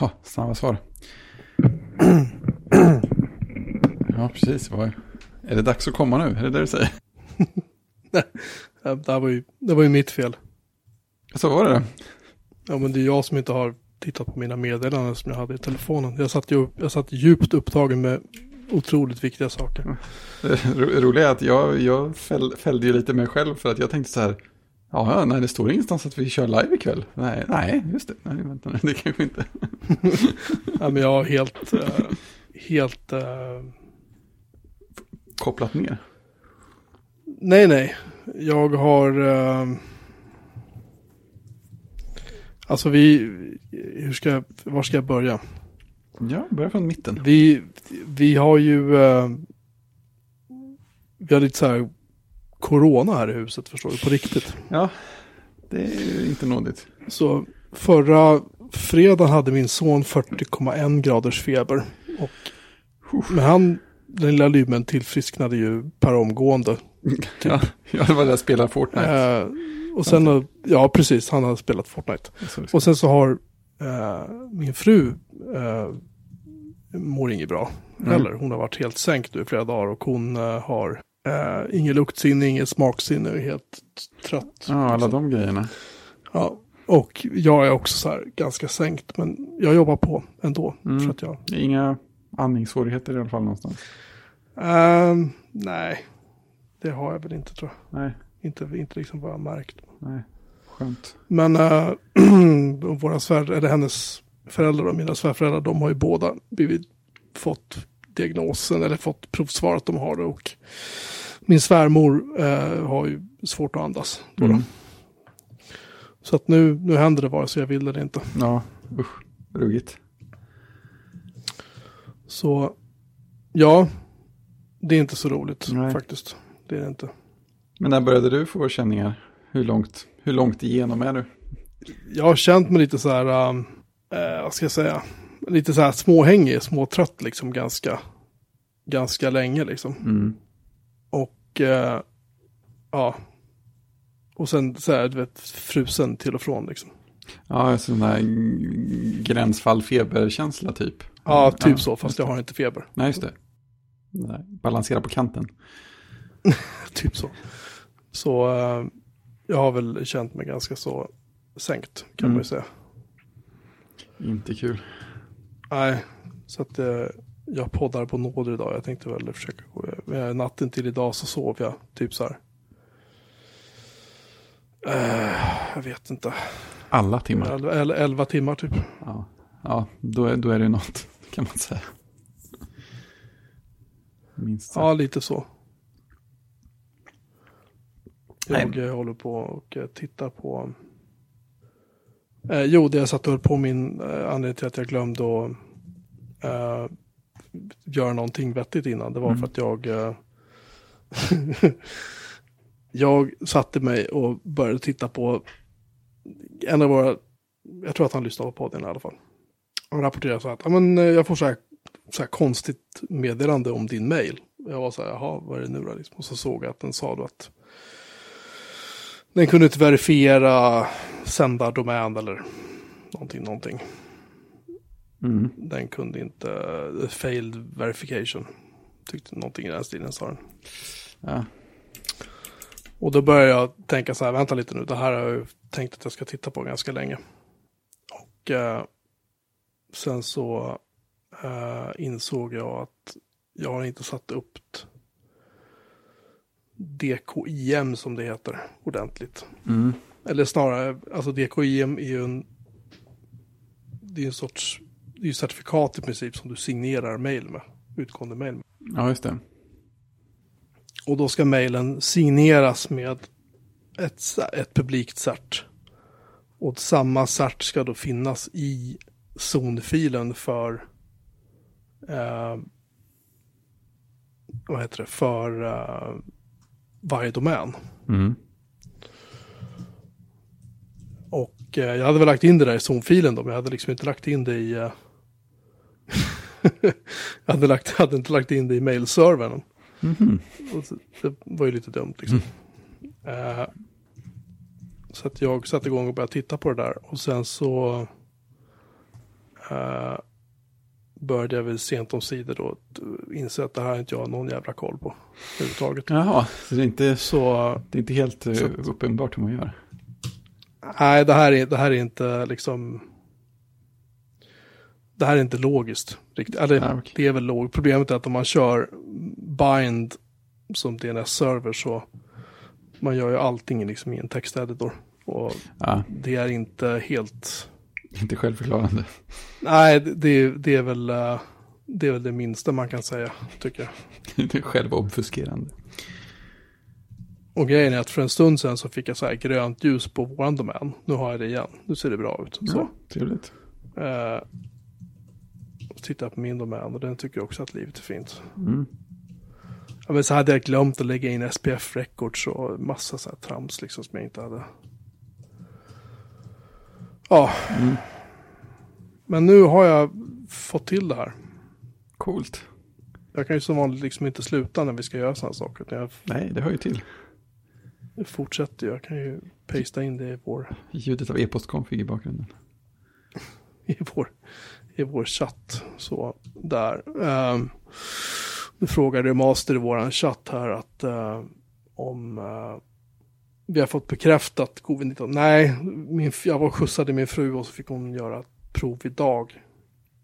Ja, snabba svar. ja, precis. Vad är det dags att komma nu? Är det det du säger? Nej, det, var ju, det var ju mitt fel. Så var det Ja, men det är jag som inte har tittat på mina meddelanden som jag hade i telefonen. Jag satt, ju, jag satt djupt upptagen med otroligt viktiga saker. Det roliga är att jag, jag fäll, fällde ju lite mig själv för att jag tänkte så här. Ja, nej, det står ingenstans att vi kör live ikväll. Nej, nej just det. Nej, vänta, nej, det kanske inte. ja, men jag har helt, uh, helt... Uh... Kopplat ner? Nej, nej. Jag har... Uh... Alltså vi, hur ska jag, var ska jag börja? Ja, börja från mitten. Vi, vi har ju, uh, vi har lite så här corona här i huset förstår du, på riktigt. Ja, det är inte nådigt. Så förra fredagen hade min son 40,1 graders feber. Och, men han, den lilla lymmen tillfrisknade ju per omgående. Ja, jag var där och spelade Fortnite. Uh, och sen, ja precis, han har spelat Fortnite. Och sen så har uh, min fru uh, mår inget bra mm. heller. Hon har varit helt sänkt nu i flera dagar och hon uh, har uh, ingen luktsinne, inget smaksinne, helt trött. Ja, alla de grejerna. Ja, och jag är också så här ganska sänkt, men jag jobbar på ändå. Mm. För att jag... Inga andningssvårigheter i alla fall någonstans? Uh, nej, det har jag väl inte tror jag. Nej. Inte, inte liksom vad jag märkt. Nej, skönt. Men äh, våra svär, eller hennes föräldrar och mina svärföräldrar, de har ju båda blivit, fått diagnosen eller fått provsvar att de har det. Och min svärmor äh, har ju svårt att andas. Då mm. Så att nu, nu händer det vare sig jag vill eller inte. Ja, usch, ruggigt. Så, ja, det är inte så roligt Nej. faktiskt. Det är det inte. Men när började du få känningar? Hur långt, hur långt igenom är du? Jag har känt mig lite så här, eh, vad ska jag säga, lite så här småhängig, småtrött liksom ganska, ganska länge liksom. Mm. Och eh, ja, och sen så här, du vet, frusen till och från liksom. Ja, sån där gränsfall feberkänsla typ. Ja, typ ja, så, fast jag har inte feber. Nej, just det. Nej, balansera på kanten. typ så. Så uh, jag har väl känt mig ganska så sänkt kan mm. man ju säga. Inte kul. Nej, så att uh, jag poddar på nåder idag. Jag tänkte väl försöka gå. Natten till idag så sov jag typ så här. Uh, jag vet inte. Alla timmar? Elva, elva, elva timmar typ. Ja, ja då, är, då är det något kan man säga. Minst ja, lite så. Jag Nej. håller på och eh, tittar på. Eh, jo, det jag satt och höll på min eh, anledning till att jag glömde att eh, göra någonting vettigt innan. Det var mm. för att jag eh, jag satte mig och började titta på en av våra, jag tror att han lyssnade på podden i alla fall. Han rapporterade så att, ja men eh, jag får så här, så här konstigt meddelande om din mail. Jag var så här, jaha, vad är det nu då? Liksom. Och så såg jag att den sa då att den kunde inte verifiera sändardomän eller någonting, någonting. Mm. Den kunde inte, uh, failed verification. Tyckte någonting i den stilen sa den. Ja. Och då började jag tänka så här, vänta lite nu, det här har jag tänkt att jag ska titta på ganska länge. Och uh, sen så uh, insåg jag att jag har inte satt upp DKIM som det heter ordentligt. Mm. Eller snarare, alltså DKIM är ju en, det är en sorts, det är ju certifikat i princip som du signerar mail med, utgående mail med. Ja, just det. Och då ska mailen signeras med ett, ett publikt cert. Och samma cert ska då finnas i zonfilen för eh, vad heter det, för uh, varje domän. Mm. Och eh, jag hade väl lagt in det där i zonfilen då, men jag hade liksom inte lagt in det i... Eh, jag hade, lagt, hade inte lagt in det i mailservern. Mm. det var ju lite dumt liksom. Mm. Eh, så att jag satte igång och började titta på det där. Och sen så eh, började jag väl sent om sidor då inse att det här har inte jag någon jävla koll på överhuvudtaget. Jaha, så det är inte, Så det är inte helt eh, Så- uppenbart hur man gör. nej, det här är, det här är inte liksom... Det här är inte logiskt. Riktigt. Eller, Ja, okej. Det är väl logiskt. Problemet är att om man kör bind som DNS-server så man gör ju allting liksom i en texteditor. Och Ja, det är inte helt... inte självförklarande. Nej, det, det, är väl, eh, det är väl det minsta man kan säga, tycker jag. Det är självobfuskerande. Och grejen är att för en stund sedan så fick jag så här grönt ljus på våran domän. Nu har jag det igen. Nu ser det bra ut. Så. Så, trevligt. Eh, jag på min domän och den tycker också att livet är fint. Mm. Ja, men så hade jag glömt att lägga in SPF Records och massa så här trams liksom som jag inte hade. Ja, Mm. men nu har jag fått till det här. Coolt. Jag kan ju som vanligt liksom inte sluta när vi ska göra sådana saker. Jag Nej, det hör ju till. fortsätter ju. Jag kan ju pasta in det i vår, Ljudet av e-postkonfig i bakgrunden. i vår, i vår chatt. Så där. Um, nu frågade Master i våran chatt här att eh, om eh, vi har fått bekräftat covid-19. Nej, min, jag var skjutsade min fru och så fick hon göra prov idag.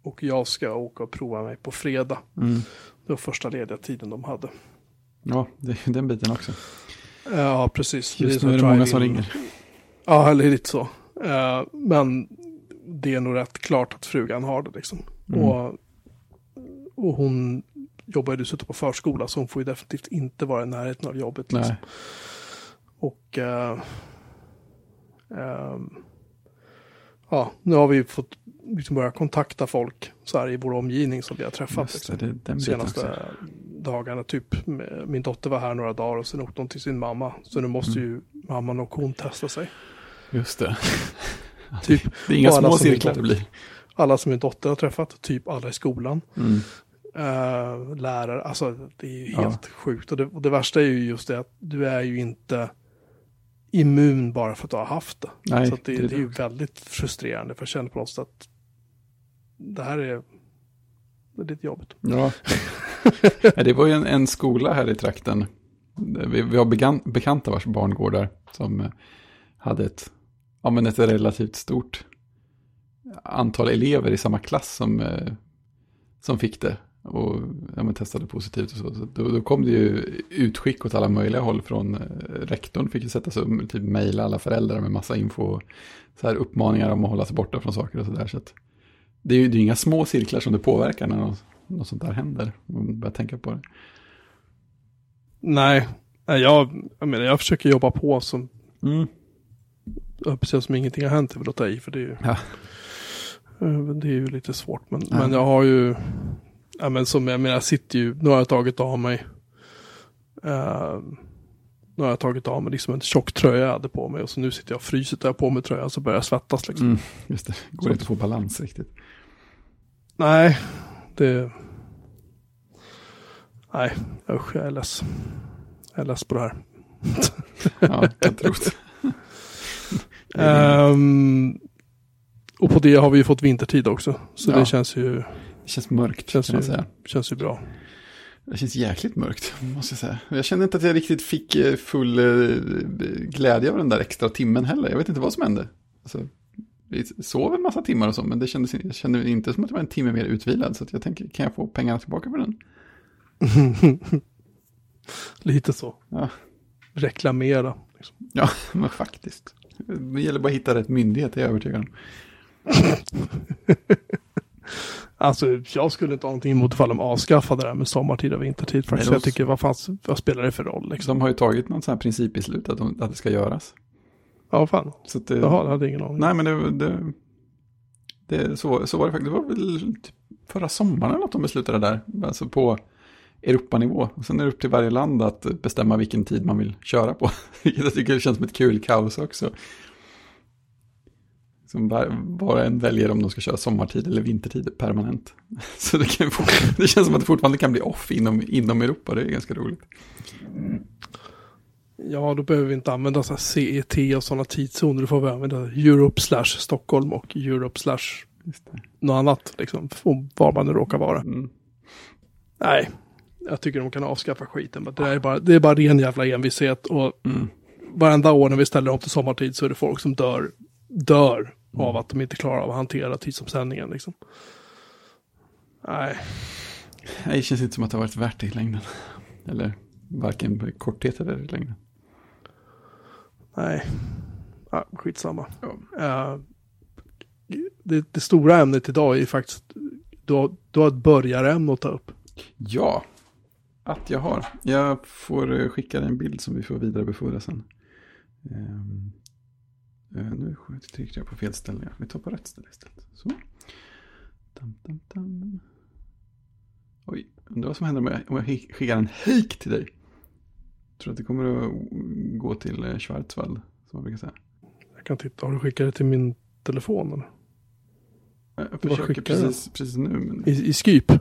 Och jag ska åka och prova mig på fredag. Mm. Det var första lediga tiden de hade. Ja, det är den biten också. Ja, precis. Just nu är det många som ringer. Ja, eller lite så. Eh, men det är nog rätt klart att frugan har det liksom. Mm. Och, och hon jobbar ju dessutom på förskola så hon får ju definitivt inte vara i närheten av jobbet. Liksom. Och eh, ehm, ja, nu har vi fått liksom börja kontakta folk så här i vår omgivning som vi har träffat. det. Liksom. det biten senaste dagarna. Typ min dotter var här några dagar och sen åkte hon till sin mamma. Så nu måste Mm. ju mamman och hon testa sig. Just det. Typ Det är inga små cirklar det blir. alla som min dotter har träffat, typ alla i skolan. Mm. Eh, lärare, alltså det är ju Ja. helt sjukt. Och det, och det värsta är ju just det att du är ju inte immun bara för att har haft det. Nej, så det, det är ju väldigt frustrerande för jag känner på något sätt att det här är, det är lite jobbigt. Ja. Ja, det var ju en, en skola här i trakten. Vi, vi har began, bekanta vars barn går där. Som eh, hade ett, ja, men ett relativt stort antal elever i samma klass som, eh, som fick det. Och ja, men testade positivt och så. så då, då kom det ju utskick åt alla möjliga håll från eh, rektorn. Fick ju sätta sig och typ mejla alla föräldrar med massa info. Så här uppmaningar om att hålla sig borta från saker och sådär. Så att det är ju det är inga små cirklar som det påverkar när något, något sånt där händer. Om man börjar tänka på det. Nej, jag, jag menar jag försöker jobba på som, Mm. precis som ingenting har hänt, det vill jag ta i för det är ju, Ja. eh, det är ju lite svårt. Men, Ja. men jag har ju, ja men som jag menar, sitter ju, nu har jag tagit av mig, eh, nu har jag tagit av mig liksom en tjock tröja jag hade på mig och så nu sitter jag och fryser, tar jag på mig tröjan så börjar jag svettas liksom. Mm, just det, går inte att få balans riktigt. Nej, det... Nej, usch, jag är less. Jag är less på det här. Ja, jag tror det. Ehm, och på det har vi ju fått vintertid också. Så Ja. det känns ju, Det känns mörkt känns, kan man säga. känns ju bra. Det känns jäkligt mörkt, måste jag säga. Jag kände inte att jag riktigt fick eh, full eh, glädje av den där extra timmen heller. Jag vet inte vad som hände. Alltså, vi sov en massa timmar och så, men det kändes, jag kände inte som att jag var en timme mer utvilad. Så jag tänker, kan jag få pengarna tillbaka för den? Lite så. Ja. Reklamera. Liksom. Ja, men faktiskt. Det gäller bara att hitta rätt myndighet, det är jag övertygad om. Alltså, jag skulle inte ha någonting emot ifall de avskaffade det här med sommartid och vintertid. De- jag tycker, vad, fan, vad spelar det för roll? Liksom? De har ju tagit något sånt här principbeslut att, de, att det ska göras. Ja, fan. Så det, Jaha, det hade jag ingen aning. Nej, men det, det, det så, så var det faktiskt. Det var väl typ förra sommaren eller något de beslutade där. Alltså på Europanivå. Och sen är det upp till varje land att bestämma vilken tid man vill köra på. Vilket jag tycker känns som ett kul kaos också. Som var, var en väljer om de ska köra sommartid eller vintertid permanent. Så det, kan, det känns som att det fortfarande kan bli off inom, inom Europa. Det är ganska roligt. Ja, då behöver vi inte använda så CET och sådana tidszoner. Då får vi använda Europe slash Stockholm och Europe slash något annat, liksom, var man nu råkar vara. Mm. Nej, jag tycker de kan avskaffa skiten. Men det, är bara, det är bara ren jävla envishet och Mm. varenda år när vi ställer om till sommartid så är det folk som dör, dör av att de inte klarar av att hantera tidsomsändningen. Liksom. Nej, Det känns inte som att det har varit värt det i längden. Eller varken korthet eller i längden. nej. Ja, skitsamma. Ja. Eh, det, det stora ämnet idag är faktiskt, du har, du har ett börjarämne att ta upp. Ja, att jag har. Jag får eh, skicka dig en bild som vi får vidarebefordra sen. Ehm, eh, nu tryckte jag på fel ställe. Ja. Vi tar på rätt ställe istället. Så. Dam, dam, dam. Oj, undrar vad som händer om jag, om jag skick- skickar en hejk till dig. Tror att det kommer att gå till eh, Schwarzwald, som man brukar säga. Jag kan titta, har du skickat det till min telefon? Eller? Jag Vad försöker skickar du? precis, precis nu, men... I, I Skype?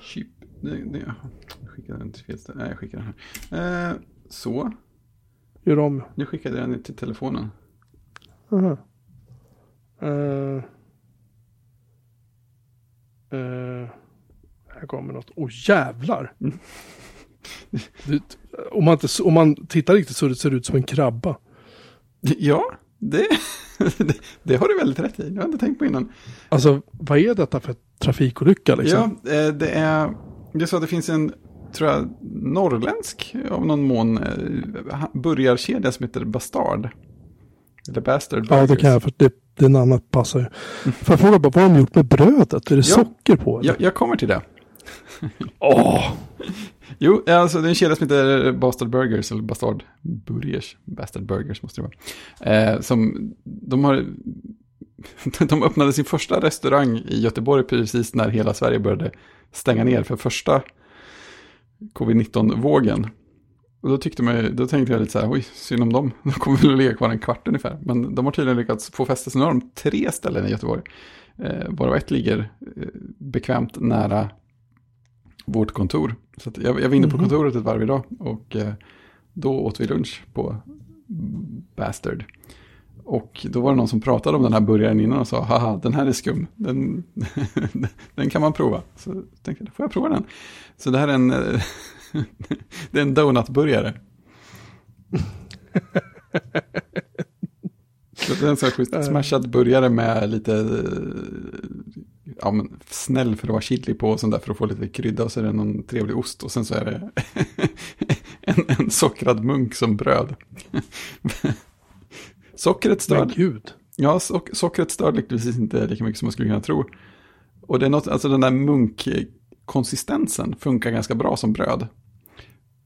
Chip. Det, det, jaha. jag skickade den till fel ställe. Nej, jag skickade den här. Eh, så, Gör om. nu skickade jag den till telefonen. Aha. Eh. Eh. här kommer något. Åh jävlar! Mm. Det, om, man inte, om man tittar riktigt så det ser det ut som en krabba. Ja, det, det, det har du väldigt rätt i. Jag har inte tänkt på innan. Alltså vad är detta för trafikolycka liksom? Ja, eh, det är, det är så att det finns en, tror jag, norrländsk av någon mån burgarkedja som heter Bastard. Eller Bastard Ja, det Burgers. kan jag för det, det namnet passar ju. Får jag fråga bara, vad har de gjort med brödet? Är det Ja. socker på? Eller? Jag, jag kommer till det. Åh! Jo, alltså det är en kedja som heter Bastard Burgers, eller Bastard Burgers, Bastard Burgers måste det vara. Eh, som, de har, de öppnade sin första restaurang i Göteborg precis när hela Sverige började stänga ner för första covid-19-vågen. Och då, tyckte man, då tänkte jag lite så här, oj, synd om dem. De kommer väl att ligga kvar en kvart ungefär. Men de har tydligen lyckats få fäste, så nu har de tre ställen i Göteborg. Eh, varav ett ligger eh, bekvämt nära vårt kontor. Så jag, jag var inne på Mhm. kontoret ett varv idag och eh, då åt vi lunch på Bastard. Och då var det någon som pratade om den här burgaren innan och sa, haha, den här är skum, den, den kan man prova. Så tänkte jag, får jag prova den? Så det här är en, eh, det är en donutburgare. Så det är en sån här smashad burgare med lite eh, ja, men, snäll för att vara chili på och sånt där för att få lite krydda och så är det någon trevlig ost och sen så är det en, en sockrad munk som bröd. Sockret stör, Men gud. ja, sock, sockret stör lyckligtvis inte lika mycket som man skulle kunna tro. Och det är något, alltså den där munkkonsistensen funkar ganska bra som bröd.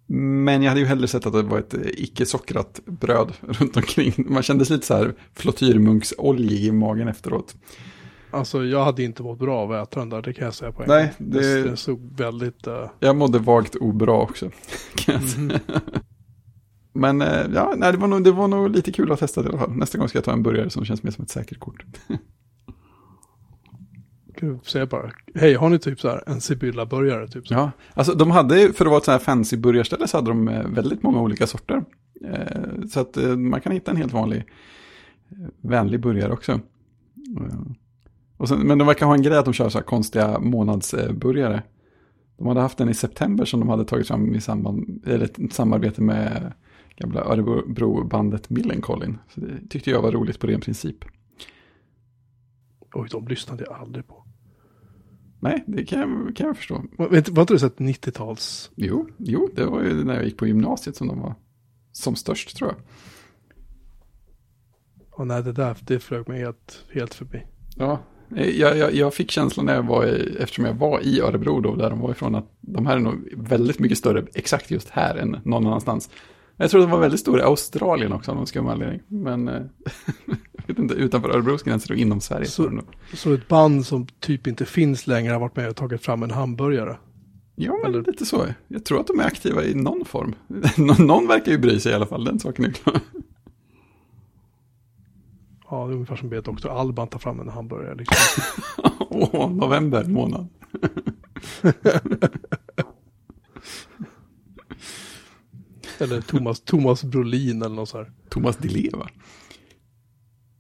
Men jag hade ju hellre sett att det var ett icke-sockrat bröd runt omkring. Man kändes lite så här flottyrmunksoljig i magen efteråt. Alltså jag hade inte mått bra av att äta den där, det kan jag säga på en Nej, gång. det- det... såg väldigt... eh, Jag mådde vagt obra också. Kan jag säga. Men eh, ja, nej, det, var nog, det var nog lite kul att testa det i alla fall. Nästa gång ska jag ta en burgare som känns mer som ett säkert kort. Gud, säger bara, hej, har ni typ så här en Sibylla-burgare? Typ så? Ja, alltså de hade, för att vara ett så här fancy burgarställe så hade de eh, väldigt många olika sorter. Eh, Så att eh, man kan hitta en helt vanlig vänlig burgare också. Sen, men de verkar ha en grej att de kör så här konstiga månadsburgare. De hade haft den i september som de hade tagit fram i samband, eller ett samarbete med gamla Örebro-bandet Millencolin. Så det tyckte jag var roligt på ren princip. Oj, de lyssnade jag aldrig på. Nej, det kan jag, kan jag förstå. Vet, var inte det så ett 90-tals? Jo, jo, det var ju när jag gick på gymnasiet som de var som störst tror jag. Oh, nej, det där det flög mig helt, helt förbi. Ja, eh, jag, jag, jag fick känslan när jag var i, eftersom jag var i Örebro då, där de var ifrån, att de här är nog väldigt mycket större exakt just här än någon annanstans. Jag tror de var väldigt stora i Australien också av någon skum anledning. Men eh, jag vet inte, utanför Örebros gränser och inom Sverige. Så- Så... ett band som typ inte finns längre har varit med och tagit fram en hamburgare. Ja, men Eller- lite så. Jag tror att de är aktiva i någon form. Nå- någon verkar ju bry sig i alla fall, den saken är klar. Ja, det är ungefär som be Dr. Alban tar fram en hamburgare. Liksom. Åh, november månad. Eller Thomas, Thomas Brolin eller något så här. Thomas Di Leva.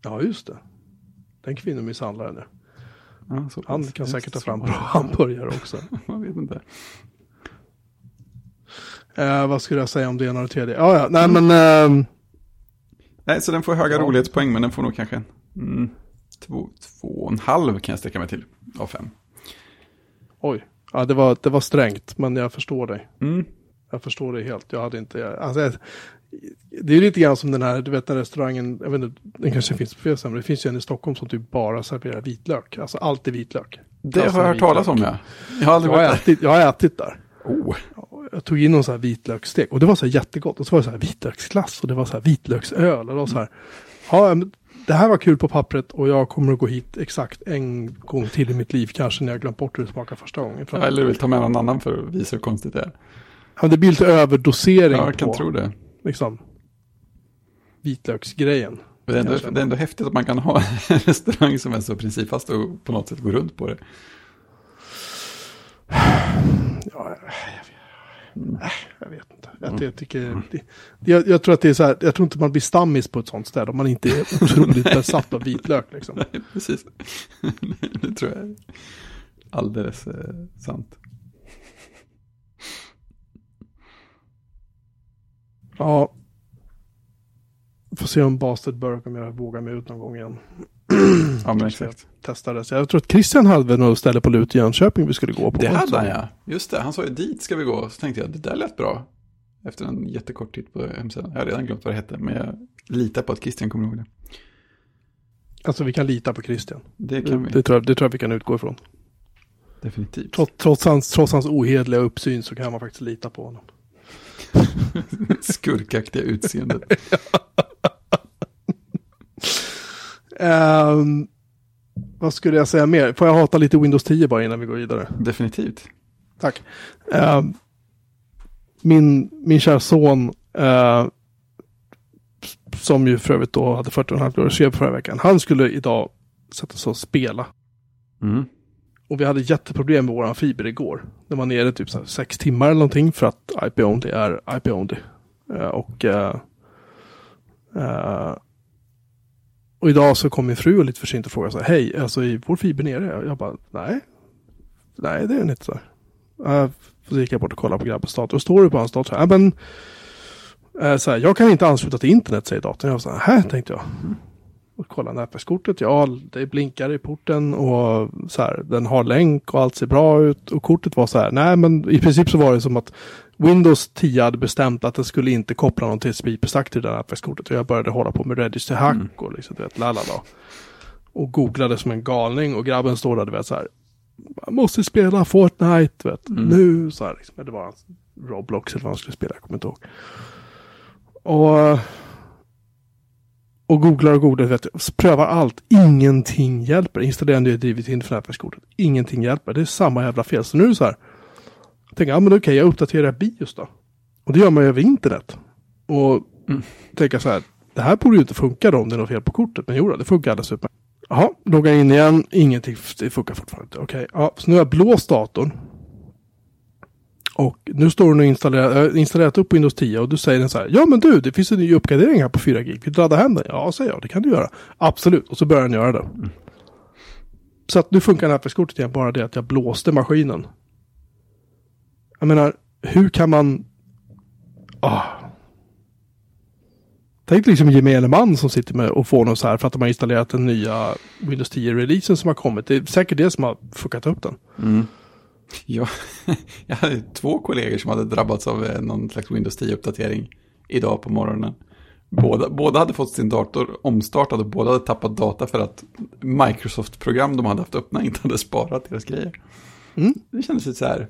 Ja, just det. Den kvinnomisshandlaren ja. Ja, så Han kan säkert ta fram bra hamburgare också. Man vet inte. Eh, vad skulle jag säga om det ena och det tredje? Ja, ja, nej men... ehm, Nej, så den får höga Ja. rolighetspoäng, men den får nog kanske en mm, två, två och en halv kan jag sträcka mig till av fem. oj. Ja, det var, det var strängt, men jag förstår dig. Mm. Jag förstår det helt. Jag hade inte... Alltså, det är lite grann som den här, du vet den restaurangen, jag vet inte, den kanske finns på ställen, men det finns ju en i Stockholm som typ bara serverar vitlök. Alltså allt är vitlök. Det Alltså, har jag hört talas om, ja. Jag har aldrig Jag har, ätit, jag har ätit där. Oh, Jag tog in någon så här vitlöksstek och det var så här jättegott. Och så var det så här vitlöksglass och det var så här vitlöksöl. Och det var så här, ja, det här var kul på pappret och jag kommer att gå hit exakt en gång till i mitt liv. Kanske när jag glömt bort hur det smakade första gången. Ja, eller vill ta med någon annan för att visa hur konstigt det är. Det blir lite överdosering Ja, jag kan på tro det. liksom, vitlöksgrejen. Men Det är, ändå, det är ändå häftigt att man kan ha en restaurang som är så principfast och på något sätt gå runt på det. Ja, jag, äh, jag vet inte. Jag, jag, tycker, det, jag, jag tror att det är så här, jag tror inte man blir stammis på ett sånt ställe om man inte är otroligt besatt av vitlök. Liksom. Nej, precis. det tror jag är alldeles eh, sant. Ja. Får se om Bastard Burke om jag vågar mig ut någon gång igen. Ja, men exakt. Testa det. Så jag tror att Christian hade något ställe på lut i Jönköping vi skulle gå på. Det hade han ja. Just det, han sa ju dit ska vi gå. Så tänkte jag, det där lät bra. Efter en jättekort titt på hemsidan. Jag har redan glömt vad det hette, men jag litar på att Christian kommer ihåg det. Alltså vi kan lita på Christian. Det Det, kan vi det, tror, jag, det tror jag vi kan utgå ifrån. definitivt. Trots, trots, hans, trots hans ohedliga uppsyn så kan man faktiskt lita på honom. Skurkaktiga utseendet. Ehm, vad skulle jag säga mer? Får jag hata lite Windows 10 bara innan vi går vidare? definitivt. Tack. Ehm, min, min kära son, eh, som ju för övrigt då hade 40,5 år förra veckan, han skulle idag sätta sig och spela. Mm. Och vi hade jätteproblem med våran fiber igår. Den var nere typ sex timmar eller någonting för att IP-only är IP-only. Uh, eh, och, uh, och idag så kom min fru och lite försynt och frågade så här, hej, alltså är vår fiber nere? Jag bara, nej. Nej, det är den inte så här. Uh, så gick jag bort och kollade på grabbens dator. Och står det på hans dator, ja men så här, jag kan inte ansluta till internet säger datorn. Jag var så här, här tänkte jag. Och kolla nätverkskortet, ja det blinkar i porten och så här, den har länk och allt ser bra ut. Och kortet var så här, nej men i princip så var det som att Windows 10 hade bestämt att den skulle inte koppla någon TCP-IP-stack till det där nätverkskortet. Och jag började hålla på med register hack och liksom, du vet, lalala. Och googlade som en galning och grabben står där, du vet så här. Man måste spela Fortnite, vet, Mm. nu så här liksom. Det var Roblox eller vad han skulle spela, jag kommer inte ihåg. Och och googlar och googlar, vet du, prövar allt. Ingenting hjälper. Installerar nya drivet in för nätverkskortet. Ingenting hjälper. Det är samma jävla fel. Så nu är det så här. Jag tänker, ja men okej, jag uppdaterar BIOS då. Och det gör man ju över internet. Och Mm. tänker så här, det här borde ju inte funka då om det är något fel på kortet. Men jo då, det funkar alldeles utmärkt. Jaha, logga in igen. Ingenting, det funkar fortfarande inte. Okej, ja, så nu har jag blåst datorn. Och nu står den och installerar, jag har installerat upp Windows 10 och du säger den så här. Ja men du, det finns en ny uppgradering här på 4 gig. Vill du ladda hem den? Ja, säger jag. Det kan du göra. Absolut. Och så börjar den göra det. Så att nu funkar nätverkskortet igen. Bara det att jag blåste maskinen. Jag menar, hur kan man... Ah. Tänk liksom gemene man som sitter med och får något så här för att de har installerat den nya Windows 10-releasen som har kommit. Det är säkert det som har fuckat upp den. Mm. Ja, jag hade två kollegor som hade drabbats av eh, någon slags Windows 10-uppdatering idag på morgonen. Båda, båda hade fått sin dator omstartad och båda hade tappat data för att Microsoft-program de hade haft öppna inte hade sparat deras grejer. Mm. Det kändes lite så här,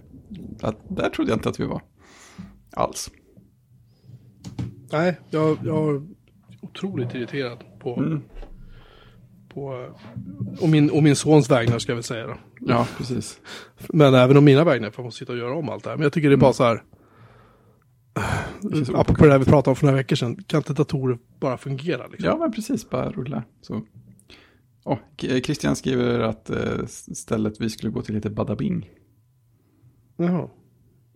att där trodde jag inte att vi var alls. Nej, jag, jag är otroligt irriterad på, Mm. På och, min, och min sons vägnar ska jag väl säga då. Ja, precis. Men även om mina vägnar för jag måste sitta och göra om allt det här. Men jag tycker det är bara så här. känns Apropå det här vi pratade om för några veckor sedan. Kan inte datorer bara fungera? Liksom? Ja, men precis, bara rulla. Så. Oh, Christian skriver att eh, stället vi skulle gå till heter Badabing. Jaha.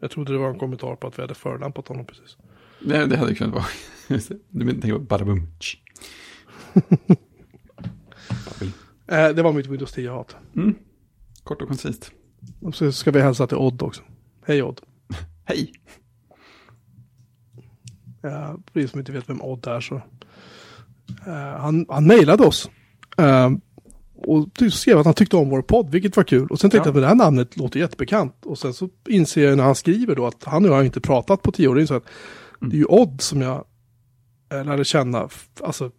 Jag trodde det var en kommentar på att vi hade förlampat honom precis. Det, det hade kunnat vara. Det. Du tänker på Badabum. Eh, det var mitt Windows 10-hat. Mm. Kort och koncist. Och så ska vi hälsa till Odd också. Hej Odd. Hej! Uh, för er som inte vet vem Odd är så. Uh, han, han mejlade oss. Uh, och skrev att han tyckte om vår podd, vilket var kul. Och sen tänkte Ja. jag att det här namnet låter jättebekant. Och sen så inser jag när han skriver då att han och jag har inte pratat på tio år. Så att det är ju Odd som jag eh, lärde känna, alltså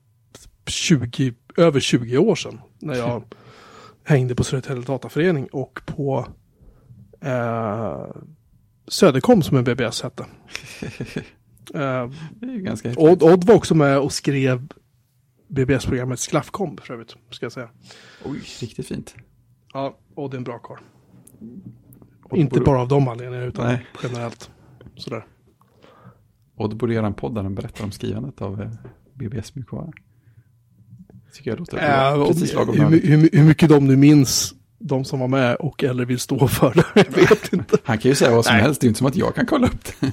20, över 20 år sedan. När jag hängde på Södertälje Dataförening och på eh, Söderkom som en BBS hette. Eh. Odd, Odd var också med och skrev BBS-programmet Sklaffkom för övrigt, ska jag säga. Oj, riktigt fint. Ja, Odd är en bra karl. Inte bara av de anledningarna, utan Nej. generellt. Sådär. Odd borde göra en podd där han berättar om skrivandet av eh, BBS mjukvara. Tycker jag låter Äh, bra. precis lagom hur, hur, hur mycket de nu minns, de som var med och eller vill stå för det, jag vet inte. Han kan ju säga vad som Nej. helst, det är inte som att jag kan kolla upp det.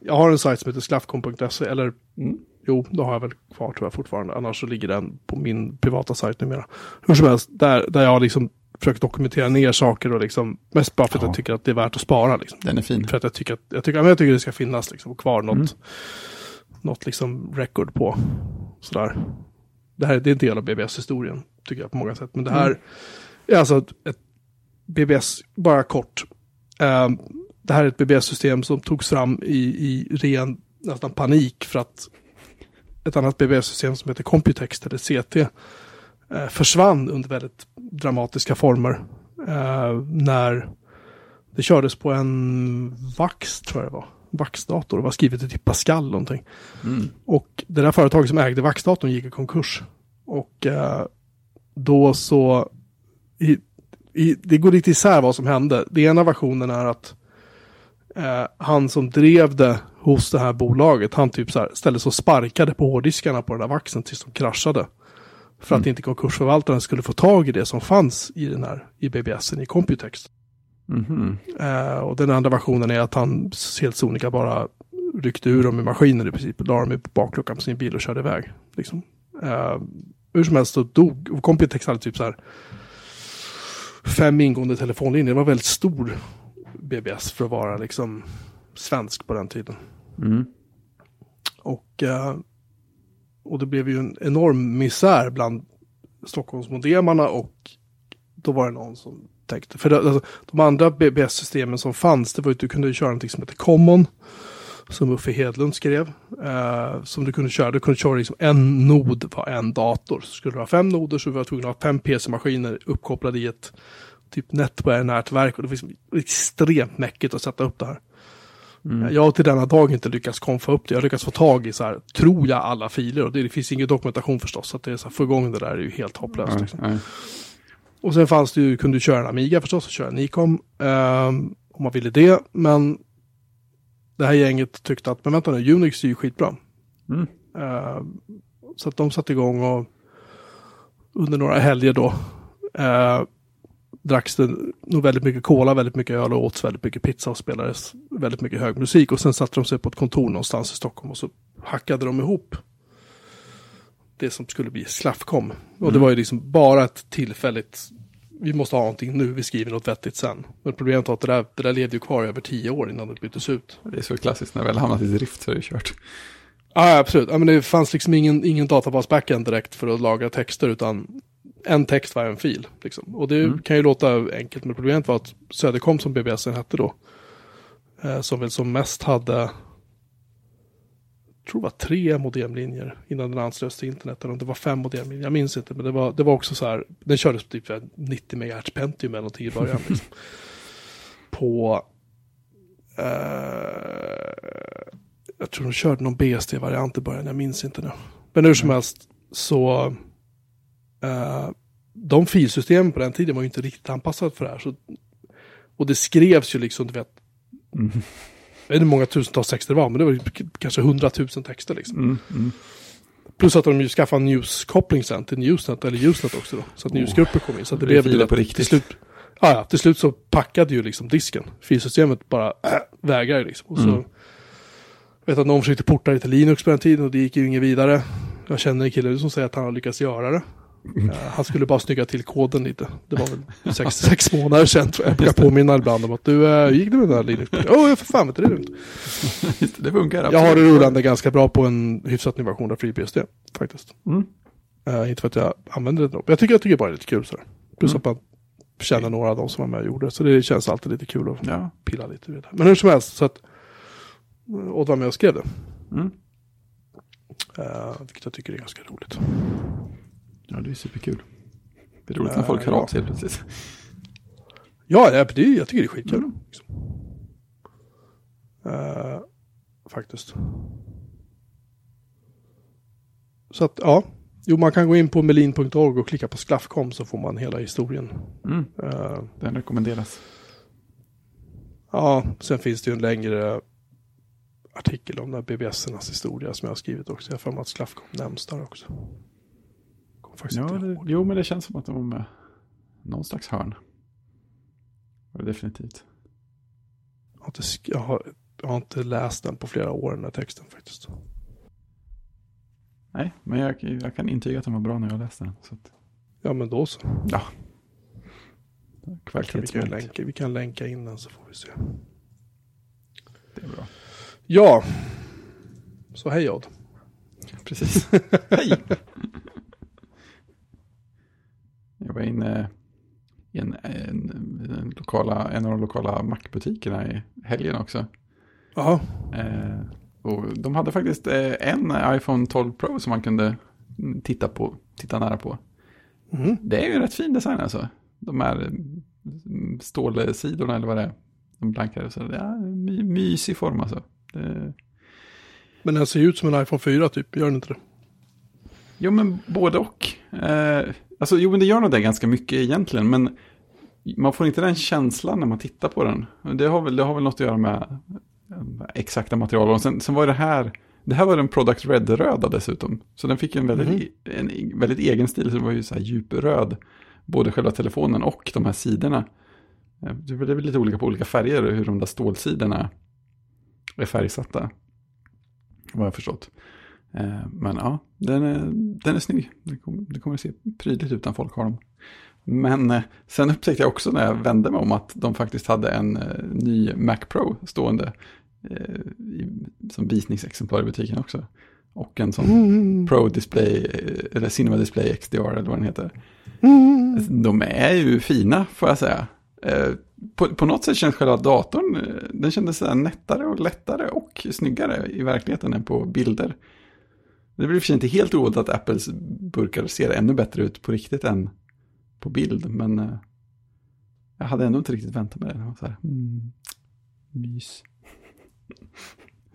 Jag har en sajt som heter sklaffkom.se, eller Mm. jo, det har jag väl kvar tror jag fortfarande. Annars så ligger den på min privata sajt numera. Hur som helst, där, där jag liksom försökt dokumentera ner saker och liksom, mest bara för att Ja. jag tycker att det är värt att spara liksom. Den är fin. För att jag tycker att, jag tycker, jag tycker det ska finnas liksom kvar något, Mm. något liksom record på. Sådär. Det här det är en del av BBS-historien, tycker jag på många sätt. Men det här Mm. är alltså ett, ett BBS, bara kort. Eh, det här är ett BBS-system som togs fram i, i ren nästan panik för att ett annat BBS-system som heter Computext eller CT eh, försvann under väldigt dramatiska former. Eh, när det kördes på en Vax, tror jag det var. Vax-dator. Det var skrivet i typ Pascal någonting. Mm. Och det där företaget som ägde Vax-datorn gick i konkurs. Och eh, då så... I, i, det går lite isär vad som hände. Den ena versionen är att eh, han som drev det hos det här bolaget, han typ så här ställde sig och sparkade på hårddiskarna på den där vaxen tills de kraschade. För att Mm. inte konkursförvaltaren skulle få tag i det som fanns i den här, i BBSen i Computext. Mhm. Eh, och den andra versionen är att han helt sonika bara ryckte ur dem i maskinen i princip. La dem i bakluckan på sin bil och körde iväg. Liksom. Eh, hur som helst så dog. Computex hade typ så här fem ingående telefonlinjer. Det var väldigt stor BBS för att vara liksom svensk på den tiden. Mm. Och, eh, och det blev ju en enorm misär bland Stockholmsmodemarna och då var det någon som tänkte, för det, alltså, de andra BBS-systemen som fanns, det var ju att du kunde köra någonting som heter Common, som Uffe Hedlund skrev, eh, som du kunde köra. Du kunde köra liksom en nod på en dator. Så skulle du ha fem noder så var du tvungen att ha fem PC-maskiner uppkopplade i ett typ nätverk och det var extremt mäckigt att sätta upp det här. Mm. Jag har till denna dag inte lyckats konfa upp det. Jag har lyckats få tag i så här, tror jag, alla filer. Och det, det finns ingen dokumentation förstås. Så att det är så här, få igång det där är ju helt hopplöst. Ja, Liksom. ja. Och sen fanns det ju, kunde du köra en Amiga förstås och köra en Nicom. ehm, om man ville det. Men det här gänget tyckte att, men vänta nu, Unix är ju skitbra. Mm. Ehm, så att de satte igång och under några helger då uh, dracks det nog väldigt mycket cola, väldigt mycket öl och åts väldigt mycket pizza och spelades väldigt mycket hög musik. Och sen satte de sig på ett kontor någonstans i Stockholm och så hackade de ihop det som skulle bli Slaffkom. Och det Mm. var ju liksom bara ett tillfälligt, vi måste ha någonting nu, vi skriver något vettigt sen. Men problemet var att det där, det där levde ju kvar över tio år innan det byttes ut. Det är så klassiskt, när det väl hamnat i drift så är det kört. Ja, absolut. Ja, men det fanns liksom ingen, ingen databas direkt för att lagra texter, utan en text var en fil. Liksom. Och det Mm. kan ju låta enkelt, men problemet var att Söderkom som BBS hette då, eh, som väl som mest hade, tror det var tre modemlinjer innan den anslöts till internet, eller om det var fem modemlinjer, jag minns inte, men det var, det var också så här, den kördes på typ 90 MHz Pentium eller någonting i början. liksom. På eh, jag tror de körde någon BSD-variant i början, jag minns inte nu. Men hur som helst så eh, de filsystemen på den tiden var ju inte riktigt anpassade för det här. Så, och det skrevs ju liksom, du vet, Mm. Jag vet inte hur många tusentals texter det var, men det var kanske hundratusen texter liksom. Mm. Mm. Plus att de ju skaffade en news-koppling sen till Newsnet, eller Usenet också då. Så att Oh. newsgrupper kom in. Så att det Det blev till, på riktigt. till slut. Ja, ja, till slut så packade ju liksom disken. Filsystemet bara äh, vägrade liksom. Och så, Mm. vet att någon försökte porta det till Linux på den tiden och det gick ju inget vidare. Jag känner en kille som säger att han har lyckats göra det. Eh, han skulle bara snygga till koden lite. Det var väl sex, sex månader sedan tror jag. Jag brukar påminna ibland om att du, uh, gick du med den här Linux? Åh, oh, för fan vet du, det är lugnt. det funkar Jag har det rullande ganska bra på en hyfsat ny version av FreeBSD faktiskt. Mm. Uh, inte för att jag använder det. Jag tycker, jag tycker bara det är lite kul så här. Plus Mm. att man känner några av dem som var med och gjorde. Så det känns alltid lite kul att Ja. pilla lite vid det. Men hur som helst, så att Odd var med och skrev det. Mm. Uh, vilket jag tycker är ganska roligt. Ja, det är superkul. Det är roligt när folk hör ja. av sig helt plötsligt. Ja, det, är- jag tycker det är skitkul. Mm. Liksom. Eh, faktiskt. Så att, ja. Jo, man kan gå in på melin.org och klicka på Sklaffkom så får man hela historien. Mm. Eh, Den rekommenderas. ja, sen finns det ju en längre artikel om de här BBS-ernas historia som jag har skrivit också. Jag har för mig att Sklaffkom nämns där också. Faktiskt Ja, det, jo, men det känns som att de var med. Någon slags hörn. Var det definitivt. Jag har, inte, jag, har, jag har inte läst den på flera år, den här texten faktiskt. Nej, men jag, jag kan intyga att den var bra när jag läste den. Att, Ja, men då så. ja. Kan vi, kan länka, vi kan länka in den så får vi se. Det är bra. Ja. Så hej Odd. Precis. Hej! Jag var inne i en, en, en, lokala, en av de lokala Mac-butikerna i helgen också. Jaha. Eh, och de hade faktiskt eh, en iPhone 12 Pro som man kunde mm, titta på, titta nära på. Mhm. Det är ju en rätt fin design alltså. De här mm, stålsidorna eller vad det är. De blankare. Så det är my, mysig form alltså. Det, Men den ser ju ut som en iPhone 4 typ, gör den inte det? Jo, men både och. Eh, alltså, jo, men det gör nog det ganska mycket egentligen, men man får inte den känslan när man tittar på den. Det har väl, det har väl något att göra med eh, exakta material. Och sen, sen var det här, det här var den Product Red-röda dessutom. Så den fick en väldigt, Mhm. en e- väldigt egen stil, så det var ju så här djupröd. Både själva telefonen och de här sidorna. Eh, Det är väl lite olika på olika färger hur de där stålsidorna är färgsatta. Vad jag har förstått. Eh, Men ja, den är, den är snygg. Det kommer, det kommer att se prydligt ut när folk har dem. Men eh, sen upptäckte jag också när jag vände mig om att de faktiskt hade en eh, ny Mac Pro stående i, som visningsexemplar i butiken också. Och en sån Mm. Pro Display, eller Cinema Display XDR eller vad den heter. Mm. De är ju fina får jag säga. På, på något sätt känns själva datorn, den kändes nättare och lättare och snyggare i verkligheten än på bilder. Det blir för sig inte helt ovanligt att Apples burkar ser ännu bättre ut på riktigt än på bild, men eh, jag hade ändå inte riktigt väntat mig det. så här, mm, mys.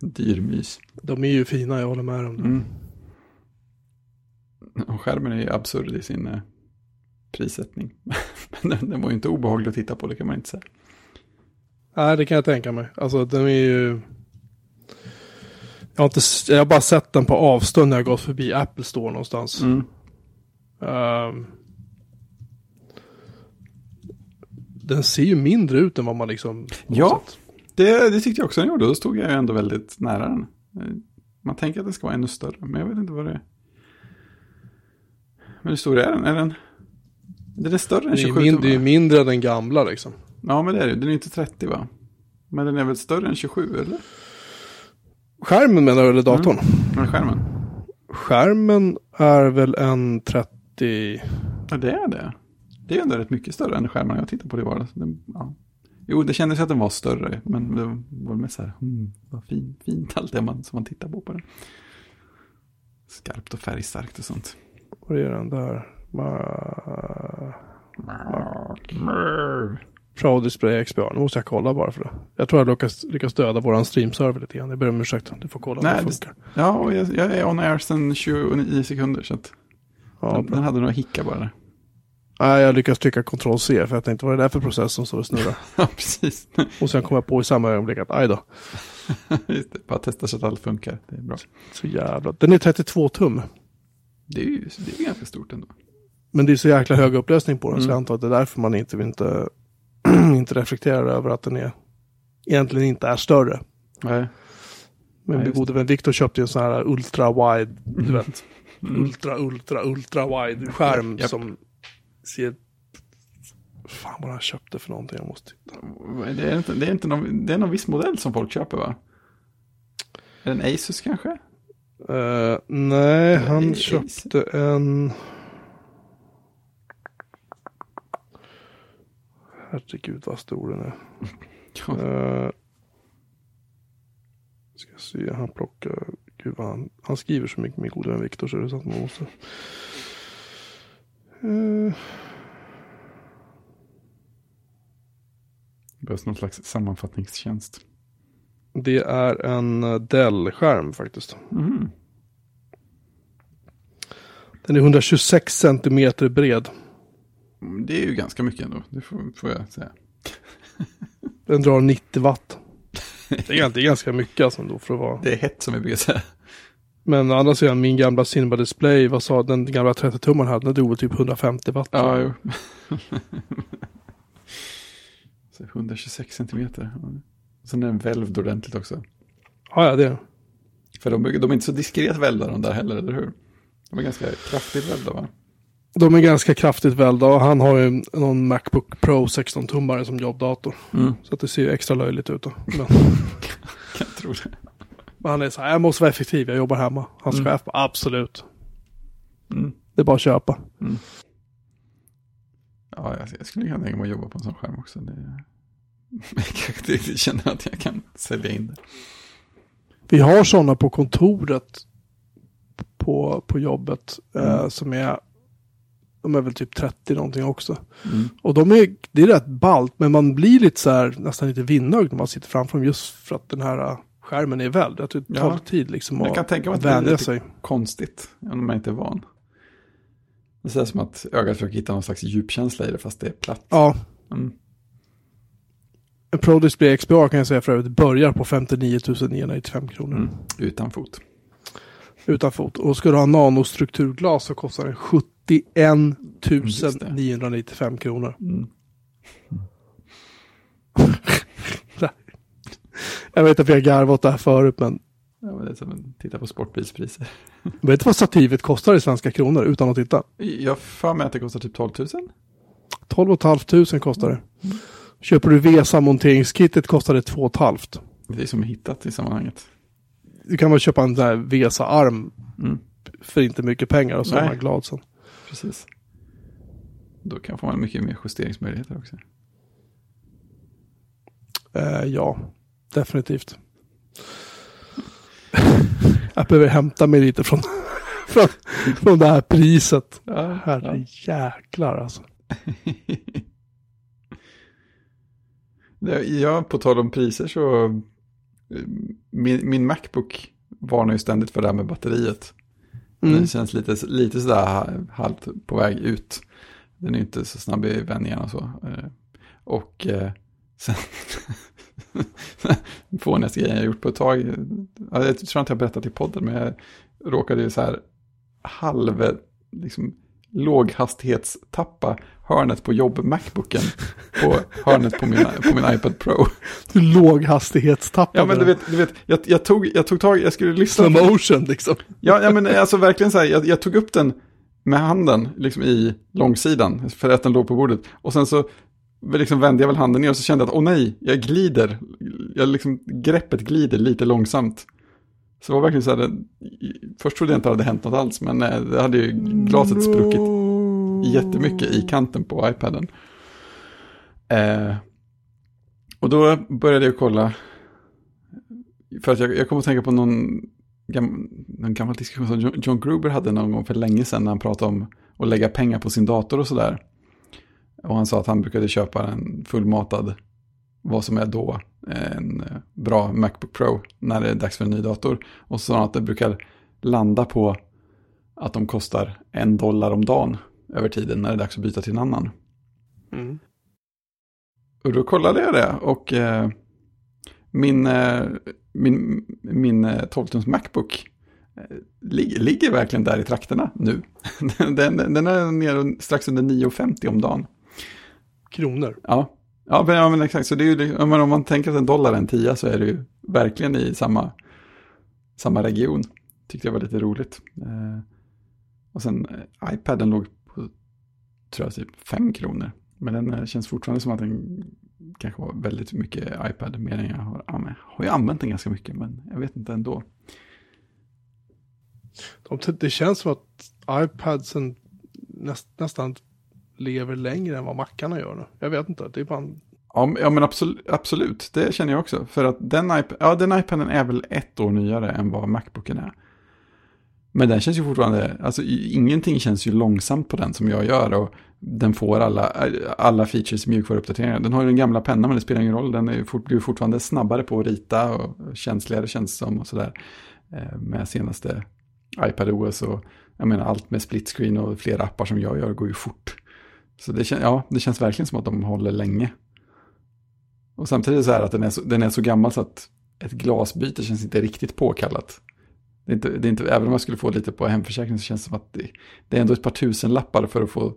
Dyr mys. De är ju fina, jag håller med om det. Mm. Och skärmen är ju absurd i sin eh, prissättning. Men den, den var ju inte obehaglig att titta på, det kan man inte säga. Nej, det kan jag tänka mig. Alltså, den är ju... Jag har, inte, jag har bara sett den på avstånd när jag gått förbi Apple Store någonstans. Mm. Ehm, den ser ju mindre ut än vad man liksom... Ja. Det, det tyckte jag också den gjorde, då stod jag ju ändå väldigt nära den. Eh, Man tänker att den ska vara ännu större, men jag vet inte vad det är. Men hur stor är den? Är den, den är större än Det är 27 ju min, tum, det är ju mindre än den gamla liksom. Ja, men det är det. Den är inte 30 va? Men den är väl större än 27 eller? Skärmen menar du, eller datorn? Den skärmen? Skärmen är väl en 30... Ja, det är det. Det är ändå rätt mycket större än skärmen jag tittar på det i vardags. Den, ja. Jo, det kändes att den var större, men det var mest så här, hmm, vad fin, fint allt det man, som man tittar på på den. Skarpt och färgstarkt och sånt. Vad är den där? Ma... Pro Display XPR. Nu måste jag kolla bara för det. Jag tror jag lyckas, lyckas döda våran streamserver lite grann. Jag ber om ursäkt. Du får kolla om Nej, det det- funkar. Ja, jag, jag är on air sedan 29 sekunder, så att Ja, den, den hade några hickar bara där. Nej, jag lyckas trycka Ctrl C för jag tänkte vad är det där för process som står och snurrar? Ja, precis. och sen kom jag på i samma ögonblick att aj då. Just det, bara testa så att allt funkar. Det är bra. Så jävla. Den är 32 tum. Det är ju det är ganska stort ändå. Men det är så jäkla hög upplösning på den så Mm. jag antar att det är därför man inte, inte, inte reflekterar över att den är egentligen inte är större. Nej. Men min gode vän Viktor köpte ju en sån här ultra wide, du vet. ultra, ultra, ultra wide skärm Japp. som ser... Fan vad han köpte för någonting, jag måste titta. Det är, inte, det, är inte någon, det är någon viss modell som folk köper va? Är det en Asus kanske? Eh, nej, han köpte en... Herregud vad stor den är. Ja, Uh, ska se, han plockar... Gud vad han, han skriver så mycket min gode vän Viktor så det är så att man måste... Eh, det behövs någon slags sammanfattningstjänst. det är en eh, Dell-skärm faktiskt. Mm. Den är 126 centimeter bred. Det är ju ganska mycket ändå, det får, får jag säga. Den drar 90 watt. Det är, det är ganska mycket alltså ändå för att vara. Det är hett som vi brukar säga. Men å andra sidan, min gamla Cinema Display, vad sa den gamla 30-tummaren hade, den drog typ 150 watt. Ja, jo. Så 126 centimeter. Sen är den välvd ordentligt också. ja, ja, det är För de, de är inte så diskret välvda de där heller, eller hur? De är ganska kraftigt välvda va? De är ganska kraftigt välda och han har ju någon Macbook Pro 16-tummare som jobbdator. Mm. Så att det ser ju extra löjligt ut då. Men, Kan jag tro det. men han är så här, jag måste vara effektiv, jag jobbar hemma. Hans Mm. chef bara, absolut. Mm. Det är bara att köpa. Ja, jag, jag skulle kunna tänka mig att jobba på en sån skärm också. Det, jag kanske inte känner att jag kan sälja in det. Vi har sådana på kontoret på, på jobbet eh, Mm. som är, de är väl typ 30 någonting också. Mm. Och de är, det är rätt ballt, men man blir lite så här, nästan lite vinnögd när man sitter framför dem just för att den här äh, skärmen är tror det tar Ja. tid liksom Jag kan tänka mig att det är lite sig. konstigt om man inte är van. Det är som att ögat försöker hitta någon slags djupkänsla i det fast det är platt. Ja, Mm. Pro Display XPA kan jag säga för övrigt börjar på 59 995 kronor. Mm. Utan fot. Utan fot. Och ska du ha nanostrukturglas så kostar den 71 Just det. 995 kronor. Mm. Jag vet att vi har garvat åt det här förut, men Ja, men det är som att titta på sportbilspriser. vet du vad stativet kostar i svenska kronor utan att titta? Jag för mig att det kostar typ 12 000. 12 500 kostar det. Köper du VESA monteringskittet kostar det 2 500. Det är som hittat i sammanhanget. Du kan väl köpa en här VESA-arm Mm. för inte mycket pengar och så är Nej. man glad sen. Precis. Då kan få man mycket mer justeringsmöjligheter också. Eh, ja, definitivt. Jag behöver hämta mig lite från, från, från det här priset. Ja, Herre jäklar alltså. Ja, på tal om priser så, min, min Macbook varnar ju ständigt för det här med batteriet. Mm. Den känns lite, lite sådär ha- halvt på väg ut. Den är inte så snabb i vändningarna och så. Eh, Och eh, sen, fånigaste grejen jag gjort på ett tag, ja, jag tror inte jag berättat i podden, men jag råkade ju så här halv, liksom låghastighetstappa hörnet på jobb-Macbooken på hörnet på min, på min iPad Pro. Du låghastighetstappade Ja, men du vet, du vet jag, jag, tog, jag tog tag, jag skulle lyssna. Slow motion liksom. Ja, ja men alltså verkligen så här, jag, jag tog upp den med handen liksom i långsidan, för att den låg på bordet. Och sen så liksom vände jag väl handen ner och så kände jag att, åh nej, jag glider. Jag liksom, greppet glider lite långsamt. Så det var verkligen så här, först trodde jag inte att det hade hänt något alls, men eh, det hade ju glaset spruckit jättemycket i kanten på iPaden. Eh, och då började jag kolla, för att jag, jag kom att tänka på någon, gam, någon gammal diskussion som John, John Gruber hade någon gång för länge sedan när han pratade om att lägga pengar på sin dator och sådär. Och han sa att han brukade köpa en fullmatad, vad som är då, en eh, bra Macbook Pro när det är dags för en ny dator. Och så att det brukar landa på att de kostar en dollar om dagen över tiden när det är dags att byta till en annan. Mm. Och då kollade jag det och eh, min, eh, min, min eh, 12-tums Macbook eh, lig, ligger verkligen där i trakterna nu. den, den är nere strax under 9,50 om dagen. Kronor. Ja, ja, men, ja men exakt. Så det är ju, om man, tänker att en dollar är en tia så är det ju verkligen i samma, samma region. Tyckte jag var lite roligt. Eh, Och sen eh, iPaden låg på, tror jag, typ 5 kronor. Men den eh, känns fortfarande som att den kanske var väldigt mycket iPad, mer än jag har använt. Jag har ju använt den ganska mycket, men jag vet inte ändå. De, det känns som att iPadsen näst, nästan lever längre än vad mackarna gör nu. Jag vet inte, det är bara en... Ja, men absolut, absolut, det känner jag också. För att den, iP ja, den iPaden är väl ett år nyare än vad Macbooken är. Men den känns ju fortfarande, alltså ingenting känns ju långsamt på den som jag gör. Och den får alla, eh, alla features i mjukvaruuppdateringar. Den har ju den gamla pennan men det spelar ingen roll. Den är fort, blir fortfarande snabbare på att rita och känsligare känns det som och sådär. Eh, med senaste iPadOS och jag menar allt med split screen och flera appar som jag gör går ju fort. Så det, ja, det känns verkligen som att de håller länge. Och samtidigt så här att den är så, den är så gammal så att ett glasbyte känns inte riktigt påkallat. Det är inte, det är inte, även om jag skulle få lite på hemförsäkring så känns det som att det, det är ändå ett par tusen lappar för att få,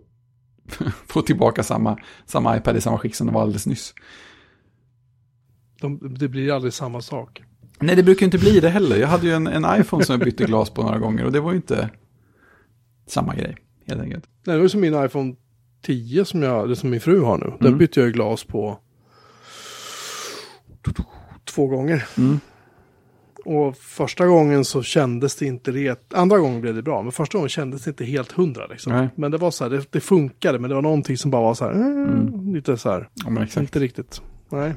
få tillbaka samma, samma iPad i samma skick som det var alldeles nyss. De, det blir aldrig samma sak. Nej, det brukar inte bli det heller. Jag hade ju en, en iPhone som jag bytte glas på några gånger och det var ju inte samma grej, helt enkelt. Nej, det var som min iPhone 10 som, jag, det som min fru har nu. Den mm. bytte jag glas på två gånger. Mm. Och första gången så kändes det inte ret. Andra gången blev det bra, men första gången kändes det inte helt hundra. Liksom. Men det var så här, det, det, funkade, men det var någonting som bara var så här, eh, mm. lite så här, ja, inte riktigt. Nej.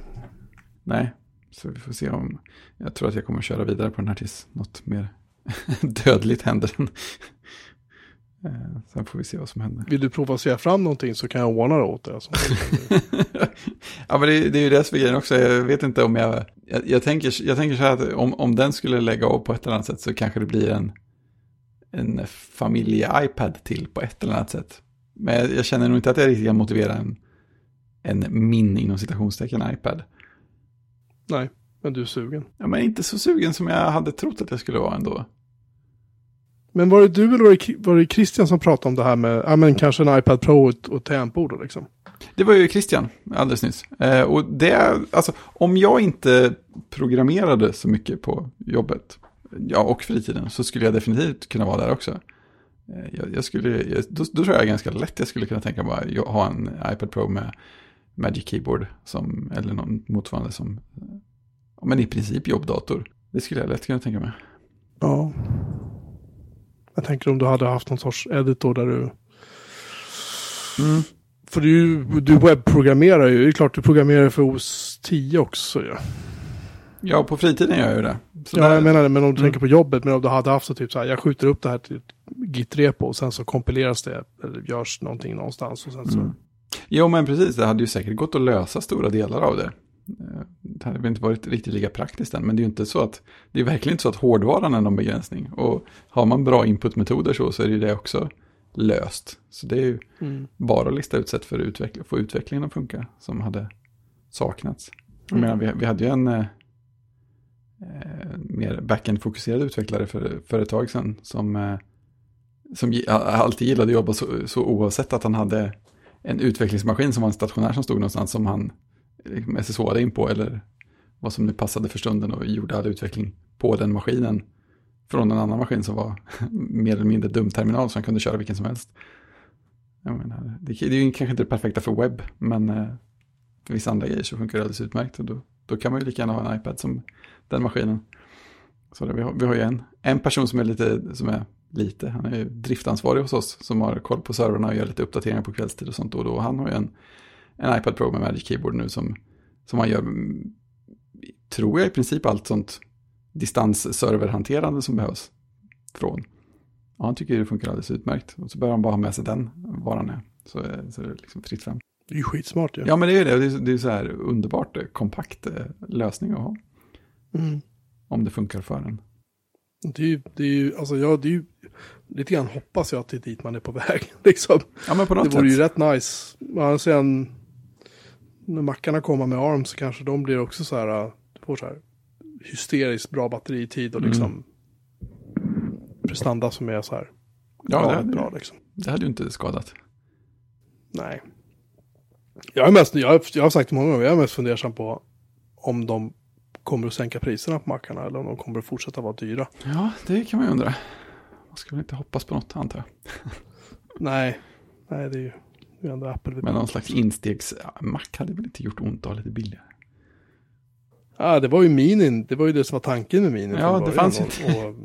Nej, så vi får se om, jag tror att jag kommer köra vidare på den här tills något mer dödligt händer. Eh, sen får vi se vad som händer. Vill du prova att se fram någonting så kan jag ordna det åt dig. Alltså. ja, men det, det, är ju det som är grejen också. Jag vet inte om jag... Jag, jag, tänker, jag tänker så här att om, om den skulle lägga av på ett eller annat sätt så kanske det blir en, en familje-iPad till på ett eller annat sätt. Men jag, jag, känner nog inte att jag riktigt kan motivera en, en min inom citationstecken iPad. Nej, men du är sugen. Ja, men inte så sugen som jag hade trott att jag skulle vara ändå. Men var det du eller var det, var det Christian som pratade om det här med, ja men kanske en iPad Pro och, och tangentbord liksom? Det var ju Christian alldeles nyss. Eh, och det, alltså om jag inte programmerade så mycket på jobbet, ja och fritiden, så skulle jag definitivt kunna vara där också. Eh, jag, jag, skulle, jag, då, då, tror jag ganska lätt jag skulle kunna tänka mig att ha en iPad Pro med Magic Keyboard, som, eller någon motsvarande som, men i princip jobbdator. Det skulle jag lätt kunna tänka mig. Ja. Jag tänker om du hade haft någon sorts editor där du... Mm. För du, du webbprogrammerar ju. Det är klart du programmerar för OS 10 också. Ja, ja på fritiden gör jag ju det. Så ja, jag menar det. Men om du mm. tänker på jobbet. Men om du hade haft så typ så här. Jag skjuter upp det här till git-repo. Och sen så kompileras det. Eller görs någonting någonstans. Och sen så... Mm. Jo, men precis. Det hade ju säkert gått att lösa stora delar av det. Det hade väl inte varit riktigt lika praktiskt än, men det är ju inte så att, det är verkligen inte så att hårdvaran är någon begränsning. Och har man bra inputmetoder så, så är det ju det också löst. Så det är ju mm. bara att lista ut sätt för att utveckla, få utvecklingen att funka som hade saknats. Jag menar, vi, vi hade ju en eh, mer backend-fokuserad utvecklare för, för ett tag sedan som, eh, som alltid gillade att jobba så, så oavsett att han hade en utvecklingsmaskin som var en stationär som stod någonstans som han liksom SSH in på eller vad som nu passade för stunden och gjorde all utveckling på den maskinen från en annan maskin som var mer eller mindre dumterminal som kunde köra vilken som helst. Menar, det, är ju kanske inte det perfekta för webb, men eh, för vissa andra grejer så funkar det alldeles utmärkt. Och då, då kan man ju lika gärna ha en iPad som den maskinen. Så det, vi, har, vi har ju en, en person som är lite, som är lite, han är driftansvarig hos oss, som har koll på servrarna och gör lite uppdateringar på kvällstid och sånt då och då. Han har ju en en iPad Pro med Magic Keyboard nu som, som man gör, tror jag i princip allt sånt distansserverhanterande som behövs från. Ja, han tycker det funkar alldeles utmärkt. Och så börjar han bara ha med sig den varan är. Så, så är det liksom fritt fram. Det är ju skitsmart ja. Ja, men det är det. Det är, det är så här underbart kompakt eh, lösning att ha. Mm. Om det funkar för en. Det är ju, det är ju, alltså ja, det är ju, lite grann hoppas jag att det är dit man är på väg. Liksom. Ja, men på något det vore sätt. ju rätt nice. sen, när mackarna kommer med ARM så kanske de blir också så här, äh, får så här hysteriskt bra batteritid och liksom mm. prestanda som är så här ja, det hade, bra liksom. Det hade ju inte skadat. Nej. Jag, är mest, jag, jag har sagt det många gånger, jag är mest fundersam på om de kommer att sänka priserna på mackarna eller om de kommer att fortsätta vara dyra. Ja, det kan man ju undra. man ska väl inte hoppas på något antar jag. Nej, nej det är ju ändå Apple. Men någon slags instegs-Mac hade väl inte gjort ont att ha lite billigare. Ja, det var ju minin, det var ju det som var tanken med minin. Ja, det fanns ju och, och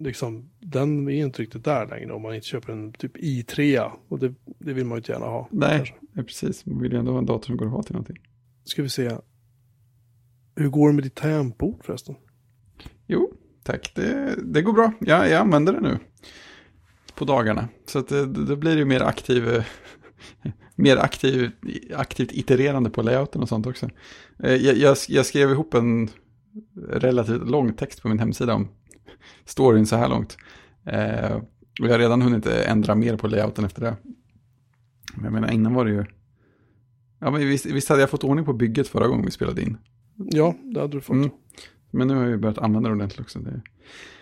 liksom, den är inte riktigt där längre om man inte köper en typ i3. Och det, det vill man ju inte gärna ha. Nej, ja, precis. Man vill ju ändå ha en dator som går att ha till någonting. Ska vi se. Hur går det med ditt tangentbord förresten? Jo, tack. Det, det går bra. Ja, jag använder det nu. På dagarna. Så att det, det blir ju mer aktiv, eh, mer aktiv, aktivt itererande på layouten och sånt också. Eh, Jag, jag, jag skrev ihop en relativt lång text på min hemsida om storyn så här långt. Eh, och jag har redan hunnit ändra mer på layouten efter det. Men jag menar, innan var det ju... Ja, men visst, visst hade jag fått ordning på bygget förra gången vi spelade in. Ja, det hade du fått. Mm. Men nu har jag ju börjat använda det ordentligt också. Det,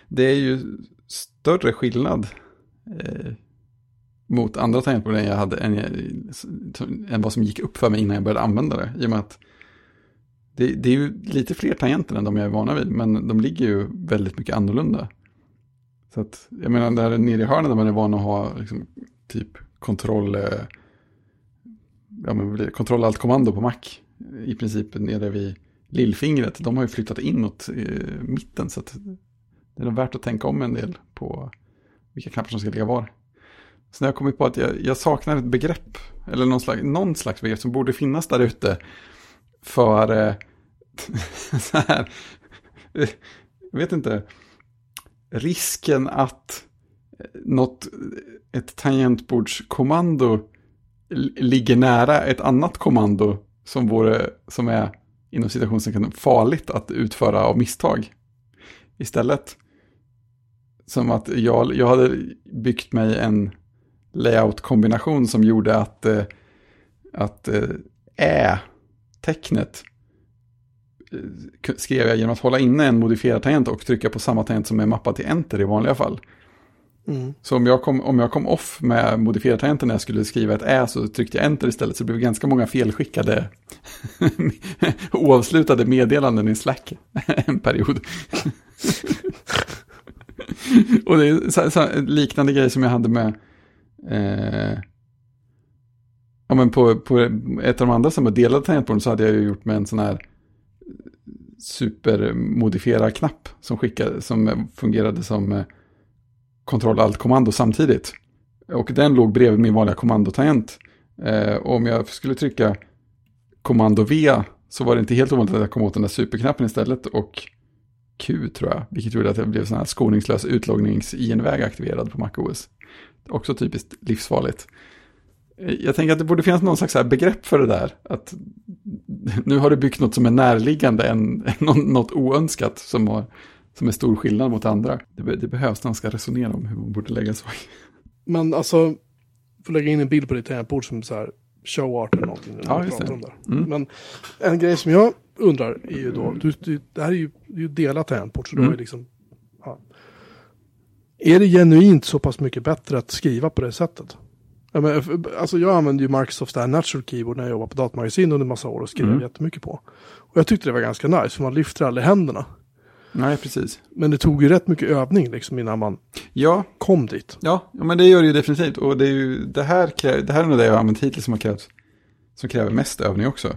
det är ju större skillnad eh, mot andra tangentbord än, jag hade, än, jag, än vad som gick upp för mig innan jag började använda det. I och med att det, det är ju lite fler tangenter än de jag är vana vid, men de ligger ju väldigt mycket annorlunda. Så att, jag menar, där nere i hörnet där man är van att ha liksom, typ kontroll, eh, ja, men, kontroll allt kommando på Mac. I princip nere vid lillfingret. De har ju flyttat inåt eh, mitten. Så att det är nog värt att tänka om en del på vilka knappar som ska ligga var. Så när jag kommit på att jag, jag saknar ett begrepp. Eller någon slags, någon slags begrepp som borde finnas där ute. För eh, så här. Jag vet inte. Risken att eh, något, eh, ett tangentbordskommando ligger nära ett annat kommando som, vore, som är inom citationstecken farligt att utföra av misstag. Istället. Som att jag, jag hade byggt mig en layout-kombination som gjorde att, eh, att eh, ä-tecknet eh, skrev jag genom att hålla inne en modifierad tangent och trycka på samma tangent som är mappad till enter i vanliga fall. Mm. Så om jag kom, om jag kom off med modifierad tangenten när jag skulle skriva ett ä så tryckte jag enter istället. Så det blev ganska många felskickade oavslutade meddelanden i Slack en period. Och det är så, så, liknande grej som jag hade med eh, ja, men på, på ett av de andra som var delade tangentborden så hade jag ju gjort med en sån här supermodifierad knapp som, skickade, som fungerade som eh, kontroll allt kommando samtidigt. Och den låg bredvid min vanliga kommandotangent. Eh, och om jag skulle trycka kommando V så var det inte helt ovanligt att jag kom åt den där superknappen istället och Q tror jag, vilket gjorde att jag blev sån här skoningslös utloggnings-IN-väg aktiverad på MacOS. Också typiskt livsfarligt. Jag tänker att det borde finnas någon slags begrepp för det där. Att nu har du byggt något som är närliggande än, än nå- något oönskat som, har, som är stor skillnad mot andra. Det, det behövs när man ska resonera om hur man borde lägga så. Men alltså, får lägga in en bild på ditt tangentbord som så här show art eller någonting. Ja, just det. Om där. Mm. Men en grej som jag undrar är ju då, du, du, det här är ju, det är ju delat tangentbord, så du Mm. har ju liksom, ja. Är det genuint så pass mycket bättre att skriva på det sättet? Ja, men, alltså jag använde ju Microsoft det här Natural Keyboard när jag jobbade på datamagasin under massa år och skrev Mm. jättemycket på. Och jag tyckte det var ganska nice, för man lyfter aldrig händerna. Nej, precis. Men det tog ju rätt mycket övning liksom innan man Ja, kom dit. Ja, ja, men det gör det ju definitivt. Och det, är ju, det, här, krä- det här är nog det jag har använt hittills som har krävt, som kräver mest övning också.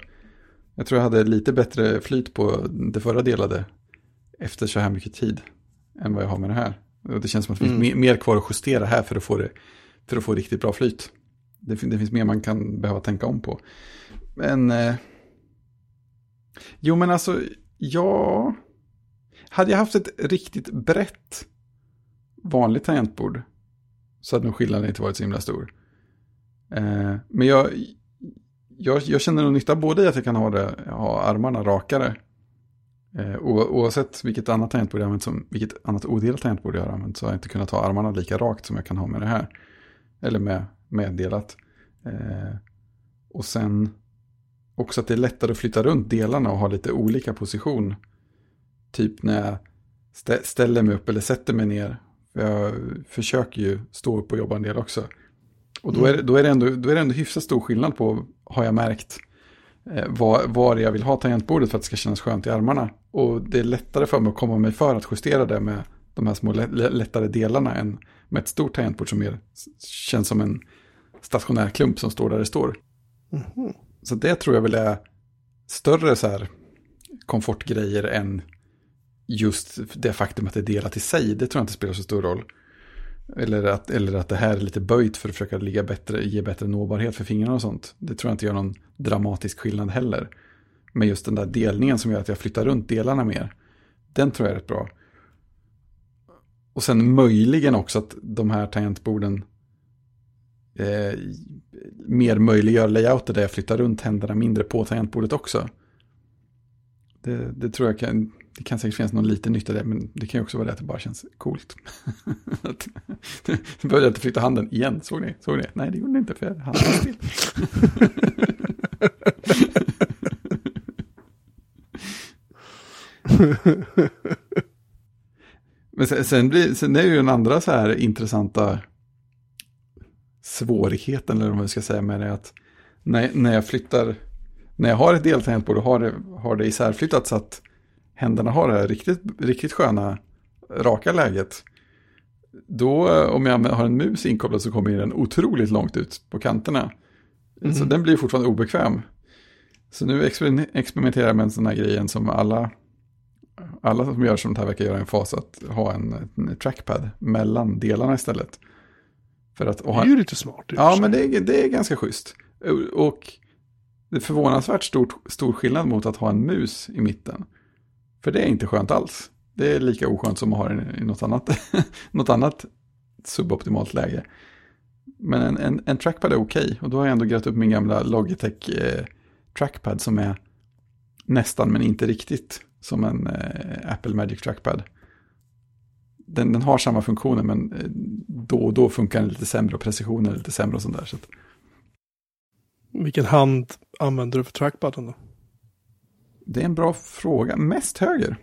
Jag tror jag hade lite bättre flyt på det förra delade efter så här mycket tid än vad jag har med det här. Och det känns som att det finns Mm. mer, kvar att justera här för att få, det, för att få riktigt bra flyt. Det, det finns mer man kan behöva tänka om på. Men... Eh, jo, men alltså, ja... Hade jag haft ett riktigt brett vanligt tangentbord så hade nog skillnaden inte varit så himla stor. Eh, men jag, jag, jag känner nog nytta både i att jag kan ha, det, ha armarna rakare. Eh, oavsett vilket annat tangentbord jag använt som, vilket annat odelat tangentbord jag har använt så har jag inte kunnat ha armarna lika rakt som jag kan ha med det här. Eller med, med delat. Eh, och sen också att det är lättare att flytta runt delarna och ha lite olika position. Typ när jag stä- ställer mig upp eller sätter mig ner. Jag försöker ju stå upp och jobba en del också. Och då är, det- då är, det, ändå, då är det ändå hyfsat stor skillnad på, har jag märkt, var, var jag vill ha tangentbordet för att det ska kännas skönt i armarna. Och det är lättare för mig att komma mig för att justera det med de här små lättare delarna än med ett stort tangentbord som mer känns som en stationär klump som står där det står. Mm. Så det tror jag väl är större så här komfortgrejer än just det faktum att det är delat i sig. Det tror jag inte spelar så stor roll. Eller att, eller att det här är lite böjt för att försöka ligga bättre, ge bättre nåbarhet för fingrarna och sånt. Det tror jag inte gör någon dramatisk skillnad heller. Men just den där delningen som gör att jag flyttar runt delarna mer. Den tror jag är rätt bra. Och sen möjligen också att de här tangentborden eh, mer möjliggör layouter där jag flyttar runt händerna mindre på tangentbordet också. Det, det tror jag kan, det kan säkert finnas någon liten nytta där, men det kan ju också vara det att det bara känns coolt. Nu började jag inte flytta handen igen, såg ni? Såg ni? Nej, det gjorde ni inte, för jag hade handen still. Men sen, sen, blir, sen är ju den andra så här intressanta svårigheten, eller vad man ska säga med det, att när, när jag flyttar, när jag har ett deltangentbord och har det, har det isärflyttat så att händerna har det här riktigt, riktigt sköna, raka läget, då om jag har en mus inkopplad så kommer den otroligt långt ut på kanterna. Mm. Så den blir fortfarande obekväm. Så nu experimenterar jag med en sån här grej som alla alla som gör sånt här verkar göra en fas att ha en, en trackpad mellan delarna istället. För att, det är ju lite smart. Ja, men det är, det är ganska schysst. Och det är förvånansvärt stort, stor skillnad mot att ha en mus i mitten. För det är inte skönt alls. Det är lika oskönt som att ha den i något annat, något annat suboptimalt läge. Men en, en, en trackpad är okej. Okay. Och då har jag ändå grävt upp min gamla Logitech eh, trackpad som är nästan men inte riktigt som en eh, Apple Magic Trackpad. Den, den, har samma funktioner men eh, då och då funkar den lite sämre och precisionen är lite sämre och sånt där. Så att... Vilken hand använder du för trackpaden då? Det är en bra fråga. Mest höger.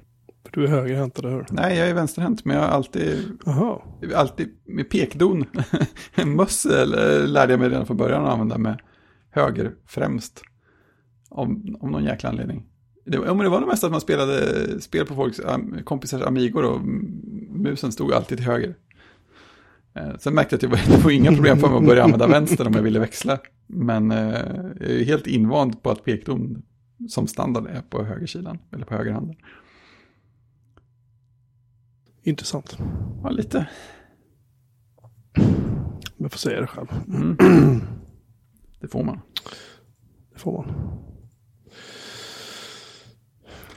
För du är högerhänt, eller hur? Nej, jag är vänsterhänt, men jag har alltid, Aha. alltid med pekdon. en möss lärde jag mig redan från början att använda med höger främst. Om, om någon jäkla anledning. Det, ja, men det var nog mest att man spelade spel på folks kompisars Amigor och musen stod alltid till höger. Eh, sen märkte jag att det var, det var inga problem för mig att börja använda vänster om jag ville växla. Men eh, jag är helt invand på att pekdom som standard är på högersidan, eller på högerhanden. Intressant. Ja, lite. Jag får säga det själv. Mm. Det får man. Det får man.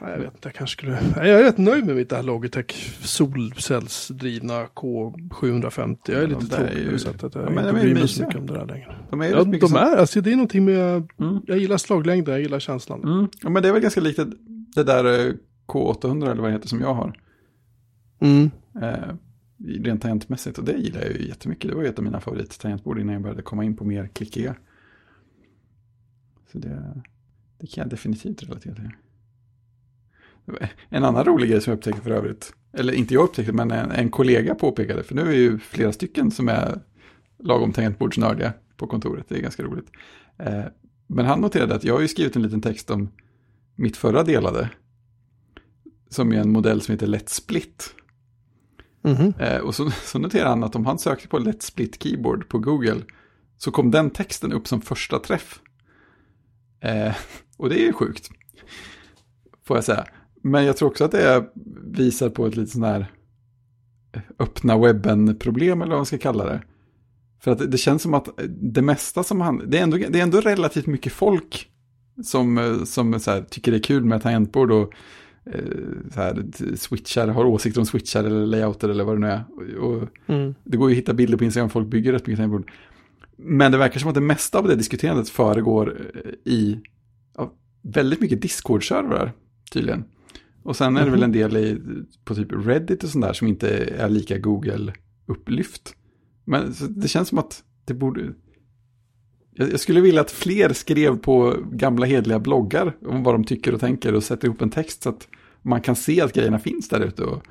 Jag vet inte, jag kanske skulle... Jag är rätt nöjd med mitt Logitech solcellsdrivna K750. Jag är lite ja, tråkig på det sättet. Jag ja, men inte bryr mig så mycket om det där längre. De är, ja, de som... är alltså det är någonting med... Mm. Jag gillar slaglängden, jag gillar känslan. Mm. Ja, men det är väl ganska likt det där eh, K800 eller vad det heter som jag har. Mm. Eh, rent tangentmässigt och det gillar jag ju jättemycket. Det var ju ett av mina favorittangentbord innan jag började komma in på mer klickiga. Så det, det kan jag definitivt relatera till. En annan rolig grej som jag upptäckte för övrigt, eller inte jag upptäckte, men en, en kollega påpekade, för nu är ju flera stycken som är lagom tangentbordsnördiga på kontoret, det är ganska roligt. Eh, men han noterade att jag har ju skrivit en liten text om mitt förra delade, som är en modell som heter Let's Split. Mm -hmm. och så, så noterade han att om han sökte på Let's Split Keyboard på Google så kom den texten upp som första träff. Eh, och det är ju sjukt, får jag säga. Men jag tror också att det visar på ett lite sån här öppna webben-problem eller vad man ska kalla det. För att det känns som att det mesta som han, det är ändå, det är ändå relativt mycket folk som, som så här, tycker det är kul med tangentbord och eh, så här, switchar, har åsikter om switchar eller layouter eller vad det nu är. Och mm. Det går ju att hitta bilder på Instagram, folk bygger rätt mycket tangentbord. Men det verkar som att det mesta av det diskuterandet föregår i ja, väldigt mycket Discord-servrar tydligen. Och sen är det väl en del i, på typ Reddit och sånt där som inte är lika Google-upplyft. Men det känns som att det borde... Jag skulle vilja att fler skrev på gamla hedliga bloggar om vad de tycker och tänker och sätter ihop en text så att man kan se att grejerna finns där ute. Och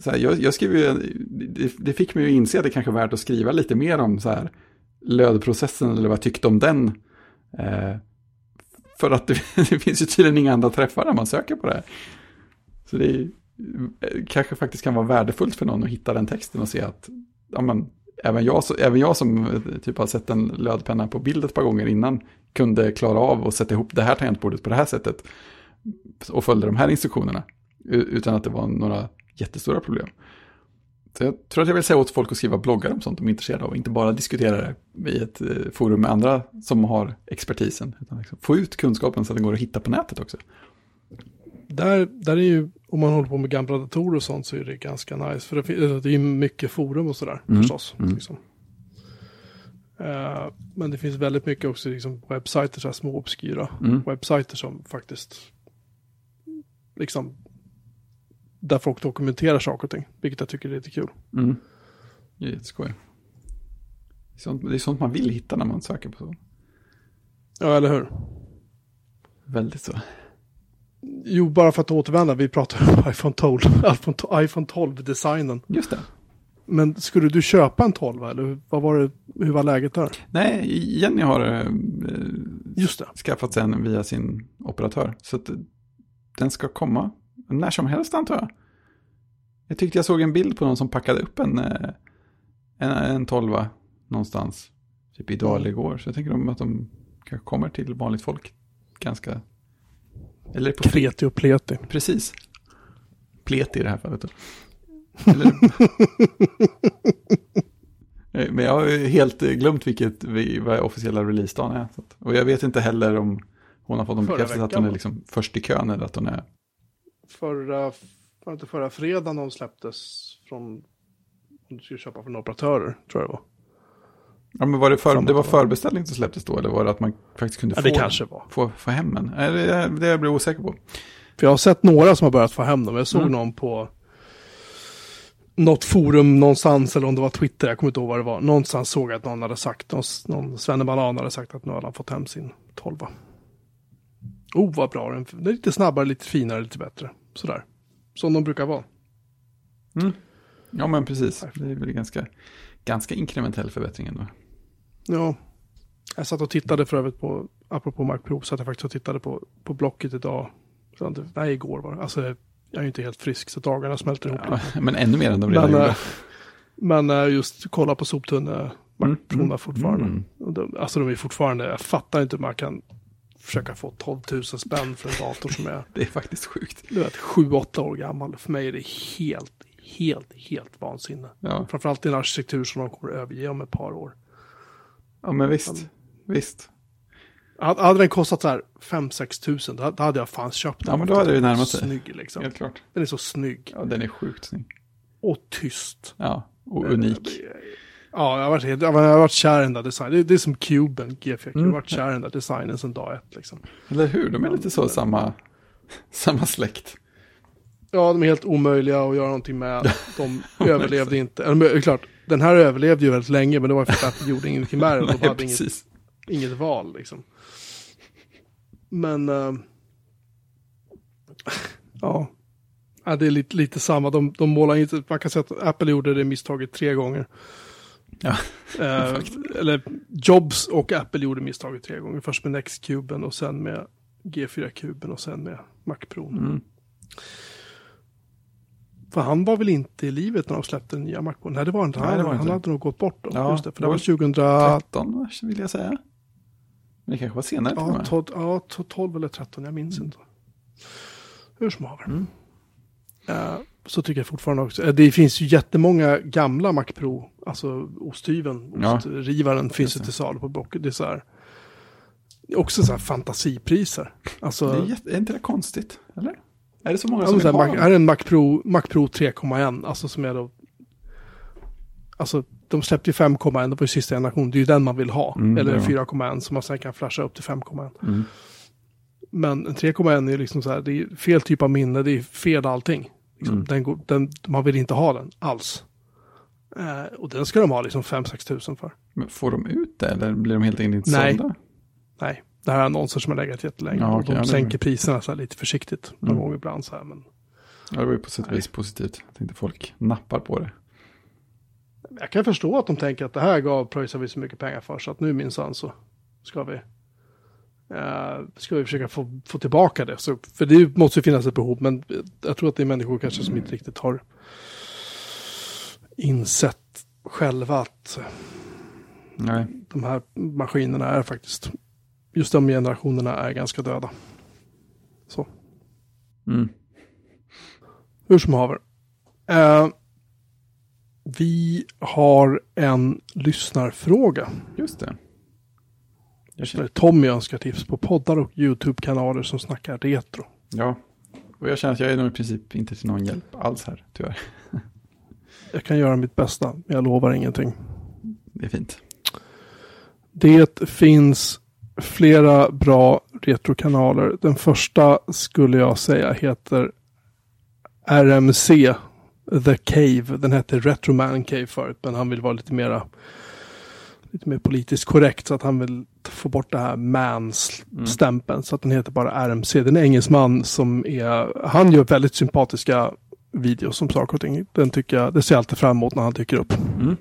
så här, jag, jag skriver ju, det, det, fick mig att inse att det kanske är värt att skriva lite mer om så här lödprocessen eller vad jag tyckte om den. Eh, för att det, det, finns ju tydligen inga andra träffar när man söker på det här. Så det är eh, kanske faktiskt kan vara värdefullt för någon att hitta den texten och se att ja, men, även, jag, så- även jag som eh, typ har sett en lödpenna på bild ett par gånger innan kunde klara av att sätta ihop det här tangentbordet på det här sättet och följde de här instruktionerna utan att det var några jättestora problem. Så jag tror att jag vill säga åt folk att skriva bloggar om sånt de är intresserade av, inte bara diskutera det i ett eh, forum med andra som har expertisen. Utan liksom få ut kunskapen så att den går att hitta på nätet också. Där, där är ju, om man håller på med gamla datorer och sånt så är det ganska nice. För det, det är ju mycket forum och sådär Mm, förstås. mm. Liksom. Eh, men det finns väldigt mycket också liksom, webbsajter, så här små obskyra Mm. webbsajter som faktiskt liksom där folk dokumenterar saker och ting. Vilket jag tycker är lite kul. Mm. Det är jätteskoj. Det är, sånt, det är sånt man vill hitta när man söker på så. Ja, eller hur? Väldigt så. Jo, bara för att återvända, vi pratar om iPhone 12, iPhone 12 iPhone 12-designen. Just det. Men skulle du köpa en 12 eller hur- vad var det, hur var läget där? Nej, Jenny har eh, Just det. skaffat sig en via sin operatör. Så att den ska komma när som helst antar jag. Jag tyckte jag såg en bild på någon som packade upp en, eh, en, en tolva någonstans. Typ idag eller igår. Så jag tänker de att de kanske kommer till vanligt folk ganska... Eller på Kreti och pleti. Precis. Plet i det här fallet. Eller... Eh, Men jag har ju helt glömt vilket vi- vad officiella releasedagen är. Och jag vet inte heller om hon har fått någon bekräftelse att hon är liksom först i kön eller att hon är... Förra, var det förra fredagen de släpptes från, om du skulle köpa från operatörer, tror jag det var. Ja, men var det, för, det var förbeställning som släpptes då eller var det att man faktiskt kunde Ja, få, kanske var. få, få hem en? Det, det jag blir osäker på. För jag har sett några som har börjat få hem dem. Jag såg Mm. någon på något forum någonstans, eller om det var Twitter, jag kommer inte ihåg vad det var. Någonstans såg jag att någon hade sagt, någon, någon svennebanan hade sagt att nu hade han fått hem sin tolva. Oh, vad bra den Det är lite snabbare, lite finare, lite bättre. Sådär. Som de brukar vara. Ja, men precis. Det är väl ganska, ganska inkrementell förbättring ändå. Ja. Jag satt och tittade för övrigt på, apropå Mac Pro, så att jag faktiskt och tittade på, på Blocket idag. Nej, igår var det. Alltså, jag är ju inte helt frisk, så dagarna smälter ihop. Ja, men ännu mer än de redan Men, gjorde. eh, men eh, just kolla på soptunne Mm, Macprona mm, fortfarande. mm. De, alltså de är fortfarande, jag fattar inte hur man kan försöka få 12 000 spänn för en dator som är Det är faktiskt sjukt. du vet, 7-8 år gammal. För mig är det helt, helt, helt vansinne. Ja, Framförallt i en arkitektur som de kommer att överge om ett par år. ja men visst. Visst. Hade den kostat så här 5-6 tusen, då då hade jag fan köpt den. Ja, men då hade det närmat sig. Snygg liksom. Helt klart. Den är så snygg Ja, den är sjukt snygg. och tyst. Ja, och unik. Ja, jag har varit, helt, jag har varit kär i den där designen. Det, det är som Cuben, GFX. Jag Mm. har varit kär i den där designen sedan dag ett. Liksom. Eller hur? De är lite så samma, samma släkt. Ja, de är helt omöjliga att göra någonting med. De överlevde inte. Eller, klart, den här överlevde ju väldigt länge, men det var för att de gjorde ingenting med den. De hade inget, precis. inget val liksom. Men, eh, ja. ja, det är lite, lite samma. De, de målar inte, man kan säga att Apple gjorde det misstaget tre gånger. Ja, Eh, eller Jobs och Apple gjorde misstaget tre gånger. Först med Next-kuben och sen med G4-kuben och sen med Mac Pro. Mm. För han var väl inte i livet när de släppte den nya Mac Pro? Nej, det var inte Nej, han. var han inte. hade nog gått bort då. Ja, Just det, för det var var 2000... 13 vill jag säga. Men det kanske var senare Ja, med. 12, ja, 12 eller 13, jag minns inte. Hur som haver. Mm. Eh, så tycker jag fortfarande också. Eh, det finns ju jättemånga gamla Mac Pro, alltså osthyveln, Ja. ostrivaren finns ju till salu på Blocket. Det är så här, också så här fantasipriser. Alltså, Det är, jätte, är inte det konstigt? Eller? Är det så många som så här, Mac, här är en Mac Pro, Mac Pro 3,1, alltså som är då, alltså de släppte ju 5,1, det var ju sista generation, det är ju den man vill ha. Mm, Eller det en var. 4,1 som man sen kan flasha upp till 5,1. Mm. Men en 3,1 är liksom så här, det är fel typ av minne, det är fel allting. Liksom, Mm. den går, den, man vill inte ha den alls. Eh, och den ska de ha liksom 5-6 tusen för. Men får de ut det eller blir de helt enkelt inte Nej. sålda? Nej, det här är annonser som har legat jättelänge. Ja, okej, de ja, det- sänker priserna så lite försiktigt. Någon Mm. gång ibland så här. Men Ja, det var ju på sätt och vis positivt. Jag tänkte folk nappar på det. jag kan förstå att de tänker att det här gav pröjsar vi så mycket pengar för. Så att nu minsann så ska vi Uh, ska vi försöka få, få tillbaka det. Så, för det måste ju finnas ett behov, men jag tror att det är människor kanske som inte riktigt har insett själva att Nej. de här maskinerna är faktiskt, just de generationerna är ganska döda. Så. Mm. Hur som haver. Uh, vi har en lyssnarfråga. Just det. Jag känner Tommy önskar tips på poddar och YouTube-kanaler som snackar retro. Ja, och jag känner att jag är nog i princip inte till någon hjälp alls här, tyvärr. Jag kan göra mitt bästa, men jag lovar ingenting. Det är fint. Det finns flera bra retrokanaler. Den första skulle jag säga heter RMC The Cave. Den hette Retroman Cave förut, men han vill vara lite mera lite mer politiskt korrekt så att han vill få bort det här mans-stämpeln. Mm. Så att den heter bara RMC. Den är engelsman som är, han gör väldigt sympatiska videos om saker och ting. Den tycker jag, det ser jag alltid fram emot när han dyker upp. Mm. Mm.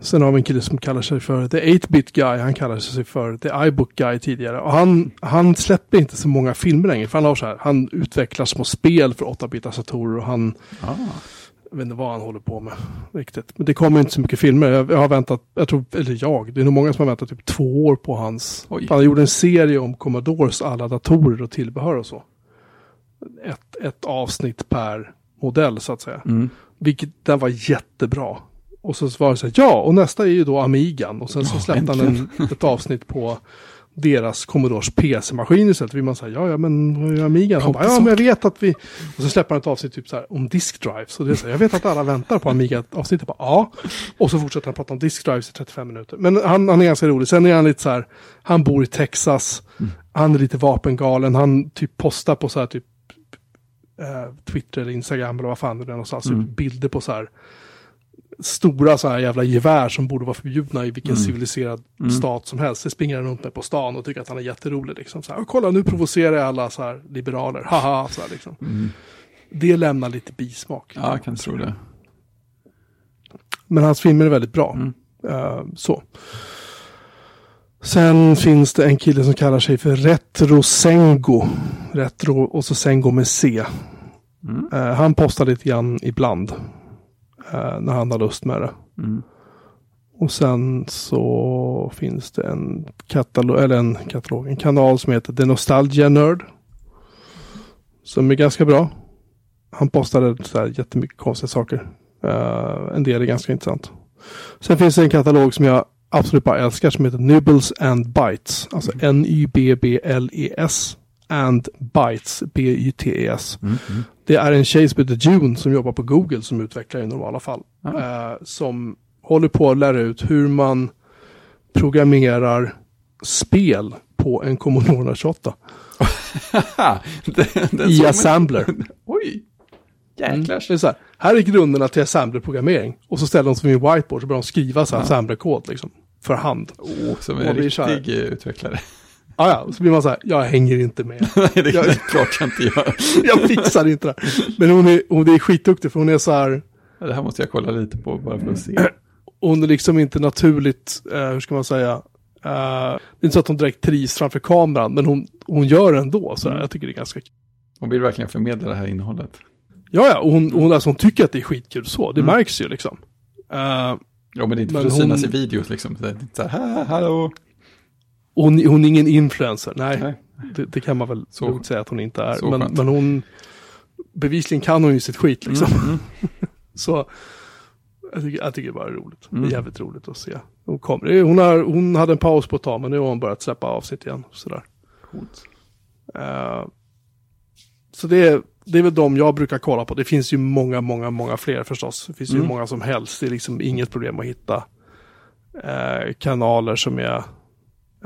Sen har vi en kille som kallar sig för The 8-bit guy. Han kallar sig för The iBook guy tidigare. Och han, han släpper inte så många filmer längre. För han har så här, han utvecklar små spel för 8-bitars och han ah. Jag vet inte vad han håller på med riktigt. Men det kommer inte så mycket filmer. Jag, jag har väntat, jag tror, eller jag, det är nog många som har väntat typ två år på hans. Oj. Han gjorde en serie om Commodores alla datorer och tillbehör och så. Ett, ett avsnitt per modell så att säga. Mm. Vilket, den var jättebra. Och så var det så här, ja, och nästa är ju då Amigan. Och sen så släppte han en, ett avsnitt på deras Commodores PC-maskin istället. Vill man säga, ja, ja, men Amiga. Han bara, ja, men jag vet att vi... Och så släpper han ett avsnitt typ så här om disk drives. Och det är så här, jag vet att alla väntar på Amiga-avsnittet. Ja. Och så fortsätter han prata om disk drives i 35 minuter. Men han, han är ganska rolig. Sen är han lite så här, han bor i Texas. Mm. Han är lite vapengalen. Han typ postar på så här typ eh, Twitter eller Instagram eller vad fan det är någonstans. Mm. Typ bilder på så här stora så här jävla gevär som borde vara förbjudna i vilken mm. civiliserad mm. stat som helst. Det springer han runt med på stan och tycker att han är jätterolig. Liksom. Så här, kolla nu provocerar jag alla så här liberaler. Haha, så här, liksom. Mm. Det lämnar lite bismak. Ja, jag kan tro det. Men hans filmer är väldigt bra. Uh, så. Sen finns det en kille som kallar sig för Retro Sengo. Retro och så Sengo med C. Uh, han postar lite grann ibland eh, när han har lust med det. Mm. Och sen så finns det en katalog, eller en katalog, en kanal som heter The Nostalgia Nerd. Som är ganska bra. Han postade så här jättemycket konstiga saker. Uh, en del är ganska intressant. Sen finns det en katalog som jag absolut bara älskar som heter Nibbles and Bytes. Alltså mm. N-Y-B-B-L-E-S and Bytes, B-Y-T-E-S. Mm, mm. Det är en tjej som heter June som jobbar på Google som utvecklar i normala fall. Mm. Eh, som håller på att lära ut hur man programmerar spel på en Commodore 28. I Assembler. Oj! Jäklar. Mm. här, här är grunderna till Assembler-programmering. Och så ställer de sig vid en whiteboard så börjar de skriva så här ja. Assembler-kod liksom. För hand. Oh, som en riktig utvecklare. Ah, ja, så blir man så här, jag hänger inte med. Nej, det är klart jag inte gör. jag fixar inte det. Men hon är, hon är skitduktig för hon är så här. Ja, det här måste jag kolla lite på bara för att se. Hon är liksom inte naturligt, uh, hur ska man säga, uh, det är inte så att hon direkt trivs framför kameran, men hon, hon gör det ändå. Så mm. Jag tycker det är ganska kul. Hon vill verkligen förmedla det här innehållet. Ja, ja, och hon, hon, alltså, hon tycker att det är skitkul så, det mm. märks ju liksom. Uh, ja, men det är inte för att synas i videos liksom. Det är inte så här, hallå. Hon, hon är ingen influencer, nej. nej. Det, det, kan man väl så, säga att hon inte är. Men, men, hon, bevisligen kan hon ju sitt skit liksom. Mm, mm. så jag tycker, jag tycker det bara är roligt. Mm. Det är mm. jävligt roligt att se. Hon, kommer. Hon, har, hon hade en paus på ett tag, men nu har hon börjat släppa avsnitt igen. Sådär. Uh, så det är, det är väl de jag brukar kolla på. Det finns ju många, många, många fler förstås. Det finns ju mm. många som helst. Det är liksom inget problem att hitta uh, kanaler som är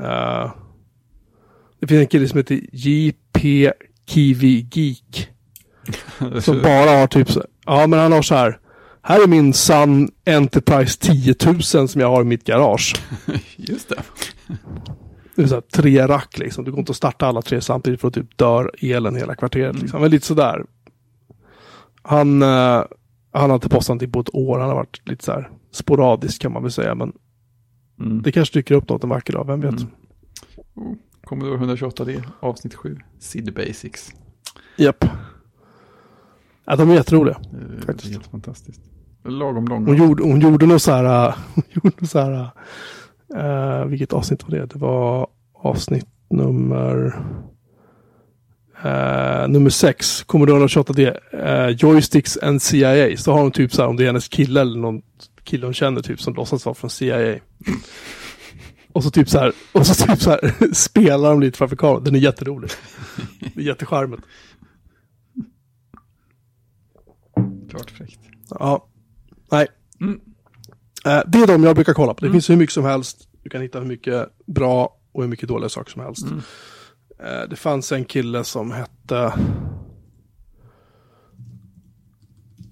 Uh, det finns en kille som heter JP Kiwi Geek. som bara har typ så, ja men han har så här. Här är min Sun Enterprise 10 000 som jag har i mitt garage. Just det. Det är så här, tre rack liksom. Det går inte att starta alla tre samtidigt för att typ dör elen hela kvarteret. Liksom. Mm. Men lite sådär. Han, uh, han har inte postat någonting på ett år. Han har varit lite så här sporadisk kan man väl säga. Men Mm. Det kanske dyker upp något en vacker dag, vem vet? Mm. Oh, Commodore 128D, avsnitt 7, SID Basics. Japp. Ja, de är jätteroliga. Det är Faktiskt. helt fantastiskt. Lagom långa. Hon gjorde, hon gjorde något så här, äh, hon gjorde så här, äh, vilket avsnitt var det? Det var avsnitt nummer, äh, nummer sex, Commodore 128D, äh, Joysticks and CIA. Så har hon typ så här, om det är hennes kille eller någon kille hon känner typ som låtsas vara från CIA. Och så typ så här, och så typ så här spelar de lite framför kameran. Den är jätterolig. Det är jättecharmigt. Klart fräckt. Ja. Nej. Mm. Eh, det är de jag brukar kolla på. Det Mm. finns hur mycket som helst. Du kan hitta hur mycket bra och hur mycket dåliga saker som helst. Mm. Eh, det fanns en kille som hette...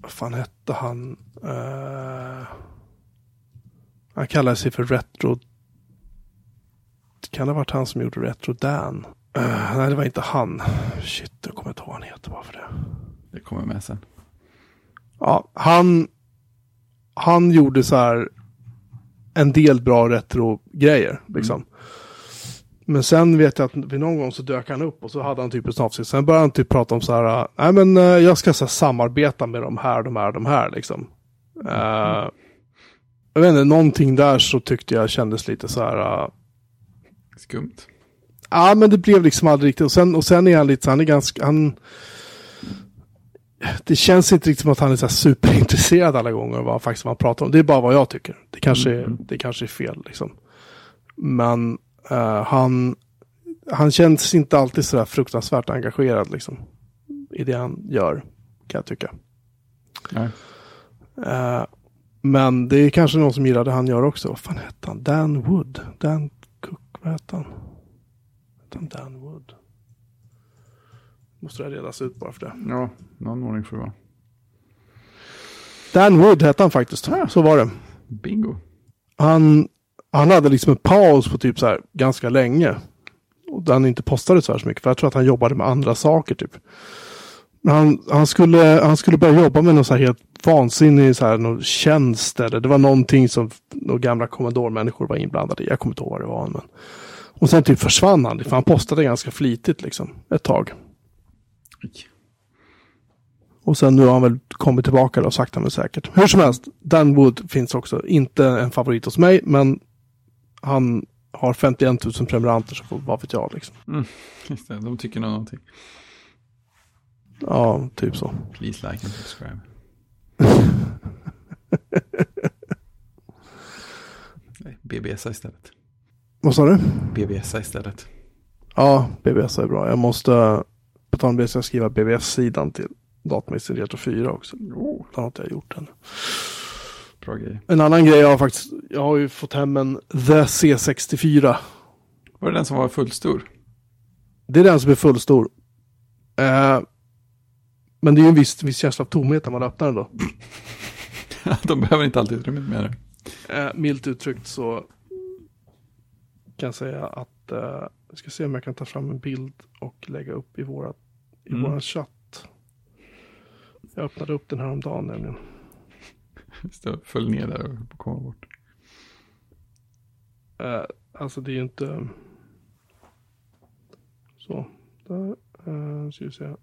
Vad fan hette han? Eh, han kallade sig för Retro... Kan det ha varit han som gjorde Retro Dan? Eh, nej, det var inte han. Shit, jag kommer inte ihåg vad han heter bara för det. Det kommer med sen. Ja, han, han gjorde så här en del bra retro-grejer. Liksom. Men sen vet jag att vid någon gång så dök han upp och så hade han typ ett avsnitt. Sen började han typ prata om så här, nej men eh, jag ska så här, samarbeta med de här, de här, de här liksom. Eh, jag vet inte, någonting där så tyckte jag kändes lite så här, eh, Skumt. Ja, men det blev liksom aldrig riktigt. Och sen, och sen är han lite så han är ganska, han... Det känns inte riktigt som att han är så superintresserad alla gånger av vad faktiskt man pratar om. Det är bara vad jag tycker. Det kanske, är, det kanske är fel liksom. Men eh, han, han känns inte alltid så där fruktansvärt engagerad liksom. I det han gör, kan jag tycka. Nej. Eh, men det är kanske någon som gillar det han gör också. Vad fan hette han? Dan Wood? Dan Cook? Vad hette han? Hette han Dan Wood? Måste det redas ut bara för det. Ja, någon ordning får det vara. Dan Wood hette han faktiskt. Så var det. Bingo. Han, han hade liksom en paus på typ så här ganska länge. Och han inte postade så här så mycket. För jag tror att han jobbade med andra saker typ. Men han, han, skulle, han skulle börja jobba med någon så här helt vansinnig så här, någon tjänst. Eller det var någonting som några gamla kommandormänniskor var inblandade i. Jag kommer inte ihåg vad det var. Men... Och sen typ försvann han. För han postade ganska flitigt liksom. Ett tag. Och sen nu har han väl kommit tillbaka och sakta men säkert. Hur som helst, Dan Wood finns också. Inte en favorit hos mig, men han har 51 000 prenumeranter, så vad vet jag liksom. Mm. Just det, de tycker nog någonting. Ja, typ så. Please like and subscribe. Nej, BBS istället. Vad sa du? BBS istället. Ja, BBS är bra. Jag måste, på tal om det, jag skriva BBS-sidan till Datamixen Retro 4 också. Oh, Det har inte jag gjort än. bra grej. En annan grej jag har faktiskt, jag har ju fått hem en The C64. Var det den som var fullstor? Det är den som är fullstor. Eh, men det är ju en viss, viss känsla av tomhet när man öppnar den då. de behöver inte alltid utrymmet med det. Eh, milt uttryckt så kan jag säga att eh, jag ska se om jag kan ta fram en bild och lägga upp i, våra, i Mm. våran chatt. Jag öppnade upp den här om dagen nämligen. Det, Följ ner där och komma bort. Eh, alltså det är ju inte... Så, där eh, ska vi se. Så gör man. Eh, där. Brum, bum, bum, brum, bum, bum, bum,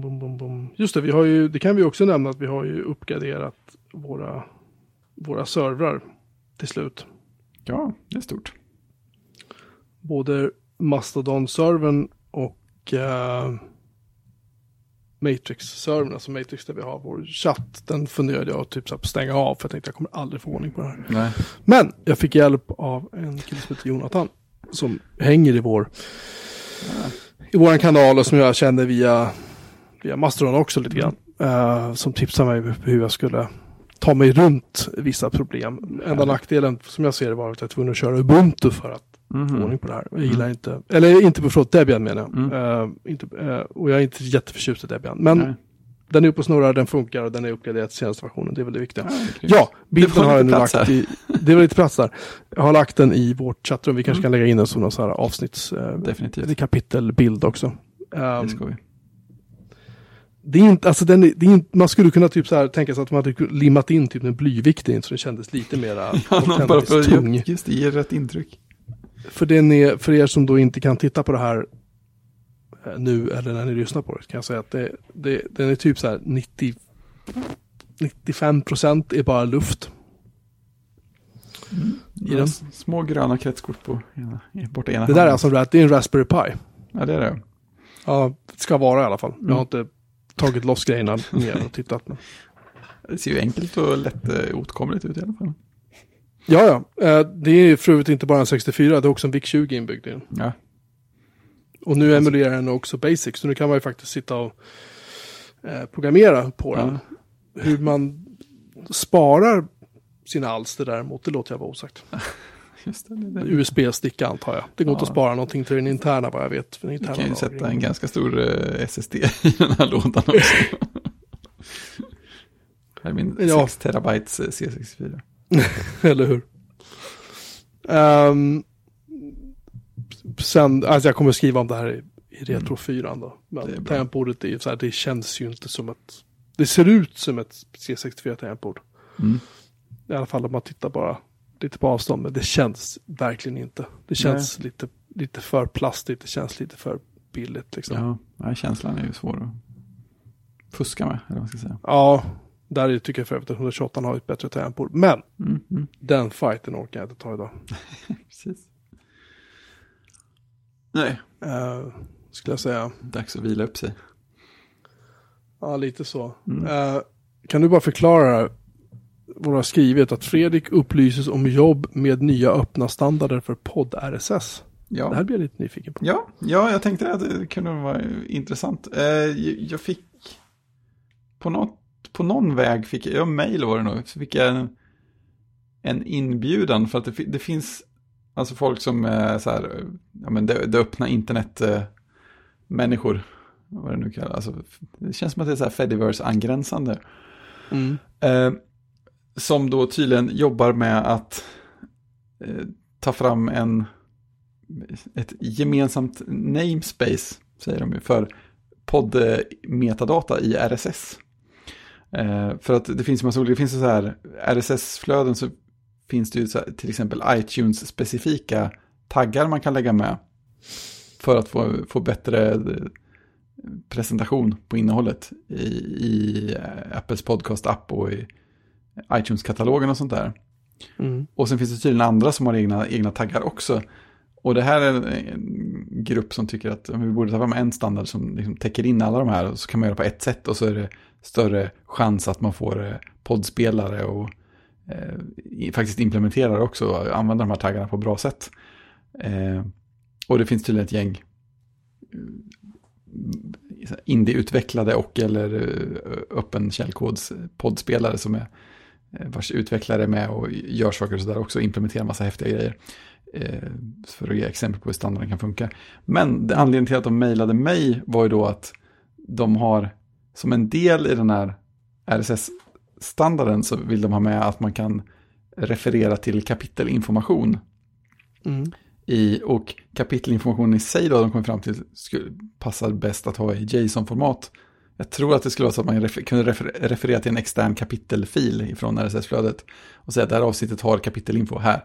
bum, bum, bum. Just det, vi har ju, det kan vi också nämna att vi har ju uppgraderat våra, våra servrar till slut. Ja, det är stort. Både Mastodon-servern och eh, Matrix-servern, alltså Matrix där vi har vår chatt, den funderade jag typ så på att stänga av för jag tänkte jag kommer aldrig få ordning på det här. Nej. Men jag fick hjälp av en kille som heter Jonathan som hänger i vår i våran kanal och som jag kände via, via Mastodon också lite grann. Eh, som tipsade mig hur jag skulle ta mig runt vissa problem. Enda nackdelen som jag ser det var att jag var tvungen att köra Ubuntu för att Mhm. ordning på det här. Jag gillar inte, eller inte förlåt, Debian menar jag. Mm. Eh, inte, eh, och jag är inte jätteförtjust i Debian. Men Nej. den är uppe och snurrar, den funkar och den är uppgraderad till senaste versionen. Det är väl det viktiga. Ja, bilden har jag nu lagt i, det var lite plats där. Jag har lagt den i vårt chattrum. Vi kanske kan lägga in någon sån här avsnitts, eh, Definitivt. kapitelbild också. Det Um, ska vi. det är inte, alltså den det är inte, man skulle kunna typ så här tänka sig att man hade limmat in typ en blyvikt in så den kändes lite mera Ja, bara för tung. just det ger rätt intryck. För, den är, för er som då inte kan titta på det här eh, nu eller när ni lyssnar på det kan jag säga att det, det, den är typ så här 90, 95 procent är bara luft. I den. Små gröna kretskort på ena, borta ena Det där är alltså det är en Raspberry Pi. Ja, det är det. Ja, det ska vara i alla fall. Jag Mm. har inte tagit loss grejerna mer och tittat. Men... Det ser ju enkelt och lätt eh, åtkomligt ut i alla fall. Ja, ja. Eh, Det är ju för övrigt inte bara en 64, det är också en VIC-20 inbyggd i den. Ja, Och nu emulerar den också Basic, så nu kan man ju faktiskt sitta och eh, programmera på den. Hur man sparar sina alster däremot, det låter jag vara osagt. USB-sticka antar jag. Det går inte Ja. att spara någonting till den interna vad jag vet. Du kan ju lagringen. sätta en ganska stor eh, SSD i den här lådan också. här är min Ja. 6 terabytes eh, C64. Eller hur? Ehm, sen, alltså jag kommer skriva om det här i, i Retro 4 då. Men tangentbordet är ju så här, det känns ju inte som ett, det ser ut som ett C64 tangentbord. Mm. I alla fall om man tittar bara lite på avstånd, men det känns verkligen inte. Det känns lite, lite för plastigt, det känns lite för billigt liksom. Ja, Ja, ja, känslan är ju svår att fuska med, eller vad man ska säga. Där är- tycker jag för övrigt att 128 har ett bättre tangentbord. Men Mm, mm, den fighten orkar jag inte ta idag. precis. Nej, Uh, skulle jag säga. dags att vila upp sig. Ja, lite så. Mm. Eh, kan du bara förklara vad du har skrivit? Att Fredrik upplyses om jobb med nya öppna standarder för podd-RSS. Det här Ja. blir jag lite nyfiken på. Ja, ja, jag tänkte att det kunde vara intressant. Eh, jag fick på, något, på någon väg, fick jag, ja, mail var det nog, så fick jag en, en inbjudan för att det, det finns alltså folk som är så här, ja men det, det öppna internet eh, vad det nu kallas, alltså, det känns som att det är så här Fediverse-angränsande. Mm. Eh, som då tydligen jobbar med att eh, ta fram en, ett gemensamt namespace, säger de ju, för podd-metadata i RSS. Eh, för att det finns massa olika, det finns så här RSS-flöden så finns det ju så här, till exempel iTunes-specifika taggar man kan lägga med. För att få, få bättre eh, presentation på innehållet i, i eh, Apples podcast-app och i iTunes-katalogen och sånt där. Mm. Och sen finns det tydligen andra som har egna, egna taggar också. Och det här är en, en grupp som tycker att vi borde ta fram en standard som liksom täcker in alla de här. Och så kan man göra på ett sätt och så är det större chans att man får eh, poddspelare och eh, faktiskt implementerar också och använder de här taggarna på bra sätt. Eh, och det finns tydligen ett gäng eh, indieutvecklade och eller eh, öppen källkods poddspelare som är vars utvecklare är med och gör saker och sådär också, och implementerar massa häftiga grejer. Eh, för att ge exempel på hur standarden kan funka. Men anledningen till att de mejlade mig var ju då att de har som en del i den här RSS-standarden så vill de ha med att man kan referera till kapitelinformation. Mm. I, och kapitelinformationen i sig då de kom fram till skulle, passar bäst att ha i JSON-format. Jag tror att det skulle vara så att man refer, kunde refer, referera till en extern kapitelfil från RSS-flödet och säga att det här avsnittet har kapitelinfo här.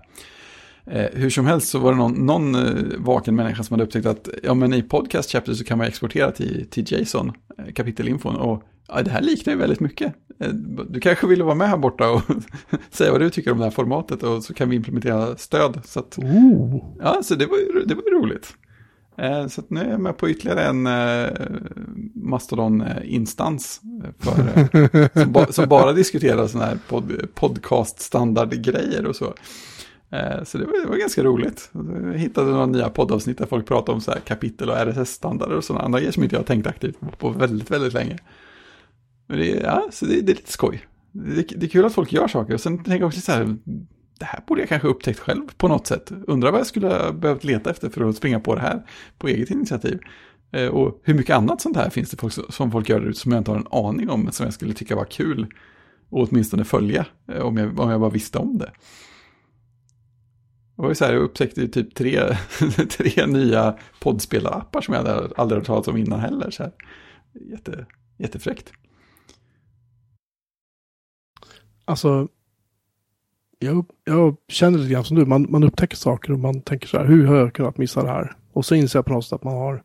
Eh, hur som helst så var det någon, någon eh, vaken människa som hade upptäckt att ja, men i podcast chapter så kan man exportera till, till JSON, eh, kapitelinfon. Och ja, det här liknar ju väldigt mycket. Eh, du kanske vill vara med här borta och säga vad du tycker om det här formatet och så kan vi implementera stöd. Så att. Ja, så det var ju, det var ju roligt. Eh, så nu är jag med på ytterligare en eh, Mastodon-instans för, som, ba, som bara diskuterar sådana här pod, podcast-standardgrejer och så. Eh, så det var, det var ganska roligt. Jag hittade några nya poddavsnitt där folk pratade om så här kapitel och RSS-standarder och sådana andra grejer som inte jag har tänkt aktivt på, väldigt, väldigt länge. Men det, ja, så det, det är lite skoj. Det, det är kul att folk gör saker. Och sen tänker jag också så här, det här borde jag kanske upptäckt själv på något sätt. Undrar vad jag skulle ha behövt leta efter för att springa på det här på eget initiativ. Eh, och hur mycket annat sånt här finns det folk, som folk gör där ute som jag inte har en aning om, men som jag skulle tycka var kul. Och åtminstone följa, eh, om jag, om jag bara visste om det. Det var ju så här, jag upptäckte ju typ tre, tre nya poddspelarappar som jag hade aldrig hört talas om innan heller. Så här. Jätte, jättefräckt. Alltså, jag, jag känner lite grann som du. Man, man upptäcker saker och man tänker så här, hur har jag kunnat missa det här? Och så inser jag på något sätt att man har...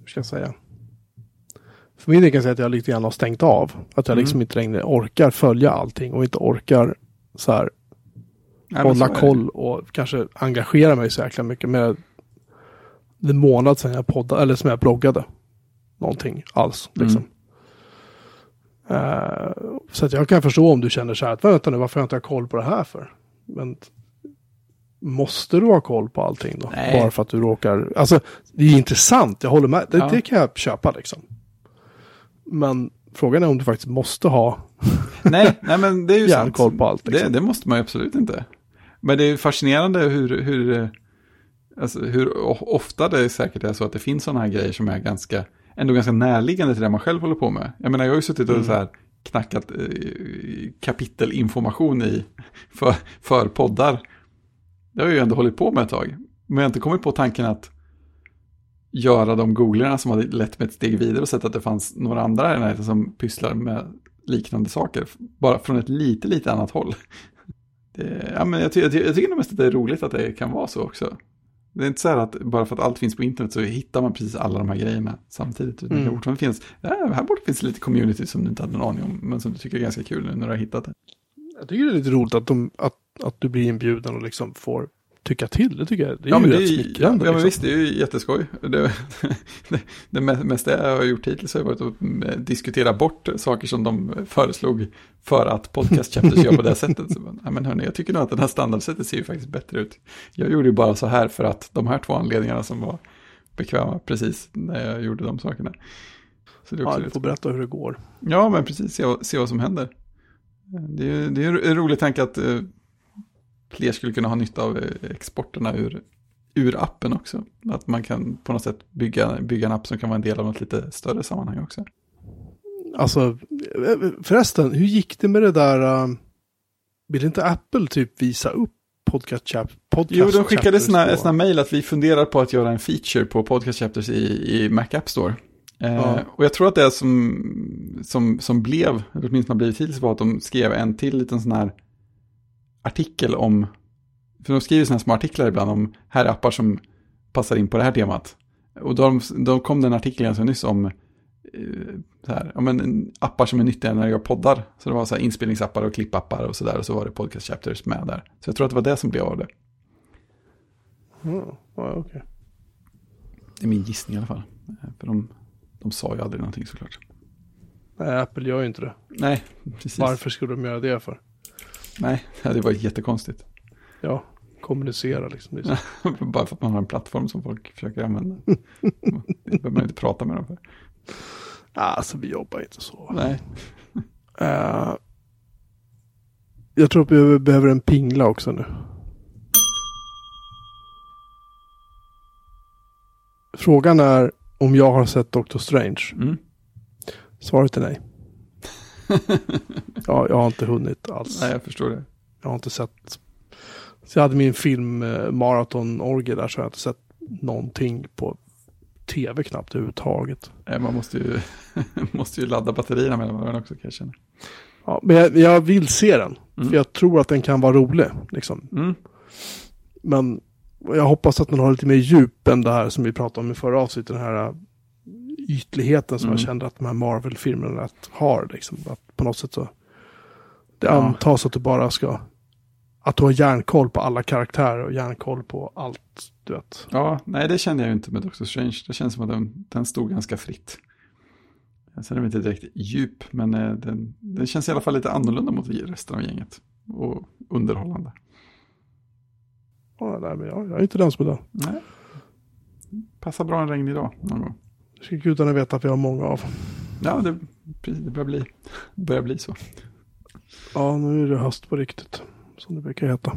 Hur ska jag säga? För min del kan jag säga att jag lite grann har stängt av. Att jag Mm. liksom inte längre orkar följa allting och inte orkar så här Nej, hålla koll och kanske engagera mig så jäkla mycket med en månad sedan jag poddade, eller som jag bloggade. Någonting alls. Mm. Liksom. Eh, så att jag kan förstå om du känner så här att vänta nu, varför har jag inte koll på det här för? Men måste du ha koll på allting då? Nej. Bara för att du råkar, alltså det är intressant, jag håller med, det, Ja. det kan jag köpa liksom. Men frågan är om du faktiskt måste ha Nej, nej, men det är ju järnkoll på allt. Det, Liksom. det måste man ju absolut inte. Men det är fascinerande hur, hur, alltså hur ofta det säkert är så att det finns sådana här grejer som är ganska, ändå ganska närliggande till det man själv håller på med. Jag menar, jag har ju suttit och Mm. så här knackat eh, kapitelinformation i för, för poddar. Det har jag ju ändå hållit på med ett tag. Men jag har inte kommit på tanken att göra de googlarna som hade lett mig ett steg vidare och sett att det fanns några andra i närheten som pysslar med liknande saker. Bara från ett lite, lite annat håll. Det, ja, men jag, ty jag, ty jag tycker nog mest att det är roligt att det kan vara så också. Det är inte så här att bara för att allt finns på internet så hittar man precis alla de här grejerna samtidigt. Det Mm. kan fortfarande finnas, ja, här borde finnas lite community som du inte hade någon aning om, men som du tycker är ganska kul nu när du har hittat det. Jag tycker det är lite roligt att, de, att, att du blir inbjuden och liksom får tycka till. Det tycker jag. Det är ja, ju men rätt det är, ja, smickrande. ja, men liksom. visst, det är ju jätteskoj. Det, det, det me- mesta jag har gjort hittills har varit att mm, diskutera bort saker som de föreslog för att podcast chapters gör på det sättet. Så, ja, men hörni, jag tycker nog att det här standardsättet ser ju faktiskt bättre ut. Jag gjorde ju bara så här för att de här två anledningarna som var bekväma precis när jag gjorde de sakerna. Så det är Ja, också du rätt får berätta hur det går. Ja, men precis. Se, se vad som händer. Det är ju det är ju en rolig tanke att eh, fler skulle kunna ha nytta av eh, exporterna ur, ur appen också. Att man kan på något sätt bygga, bygga en app som kan vara en del av något lite större sammanhang också. Alltså, eh, förresten, hur gick det med det där? Uh, vill inte Apple typ visa upp podcast? Podcast Jo, de skickade såna, på- mejl att vi funderar på att göra en feature på podcast chapters i, i Mac App Store. Eh, Ja. Och jag tror att det som, som, som blev, eller åtminstone har blivit hittills, var att de skrev en till liten sån här artikel om, för de skriver här små artiklar ibland om här är appar som passar in på det här temat. Och då, då kom det en artikel ganska nyss om eh, så här, ja, men, appar som är nyttiga när jag gör poddar. Så det var så här inspelningsappar och klippappar och sådär. Och så var det podcast chapters med där. Så jag tror att det var det som blev av det. Ja, okej. Det är min gissning i alla fall. Eh, För de, de sa ju aldrig någonting såklart. Nej, Apple gör ju inte det. Nej, precis. Varför skulle de göra det för? Nej, det var jättekonstigt. Ja, kommunicera liksom. Bara för att man har en plattform som folk försöker använda. Det behöver man inte prata med dem för. Alltså, vi jobbar inte så. Nej, Eh, jag tror att vi behöver en pingla också nu. Frågan är om jag har sett Doctor Strange. mm. Svaret är nej. Ja, jag har inte hunnit alls. Nej jag förstår det. Jag har inte sett. Så jag hade min film eh, Marathon Orgie där så jag har inte sett någonting på tv knappt överhuvudtaget. Nej, Man måste ju, måste ju ladda batterierna mellan varandra också kan jag känna. Ja, men jag, jag vill se den. Mm. För jag tror att den kan vara rolig. Liksom. Mm. Men jag hoppas att den har lite mer djup än det här som vi pratade om i förra avsnittet. Den här ytligheten som Mm. jag kände att de här Marvel-filmerna har. Liksom. Att på något sätt så. Det Ja. antas att du bara ska. Att du har järnkoll på alla karaktärer och järnkoll på allt. Du vet. Ja, nej det kände jag ju inte med Doctor Strange. Det känns som att den, den stod ganska fritt. Sen är den inte direkt djup, men eh, den, den känns i alla fall lite annorlunda mot resten av gänget. Och underhållande. Ja, nej, men jag, jag är inte den som är den. Nej. Passar bra en regnig dag någon gång. Det ska gudarna veta att vi har många av. Ja, det, det börjar bli, börjar bli så. Ja, nu är det höst på riktigt. Som det brukar heta.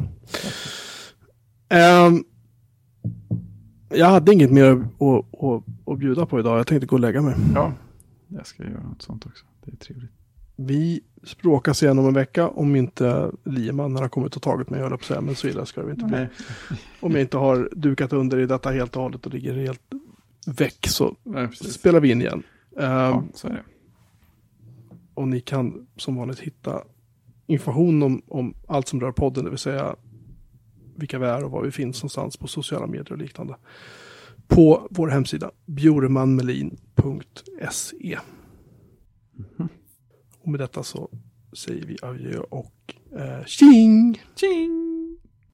Ehm, jag hade inget mer att, att, att bjuda på idag. Jag tänkte gå och lägga mig. Ja, jag ska göra något sånt också. Det är trevligt. Vi språkas igen om en vecka om inte liemannen har kommit och tagit mig, höll på att säga, men så illa ska det inte bli. Nej. Om jag inte har dukat under i detta helt och hållet och ligger helt veck så precis. spelar vi in igen. Eh, Ja, så är det. Och ni kan som vanligt hitta information om, om allt som rör podden, det vill säga vilka vi är och var vi finns någonstans på sociala medier och liknande. På vår hemsida bjuremanmelin.se. Och med detta så säger vi adjö och eh, tjing! Tjing!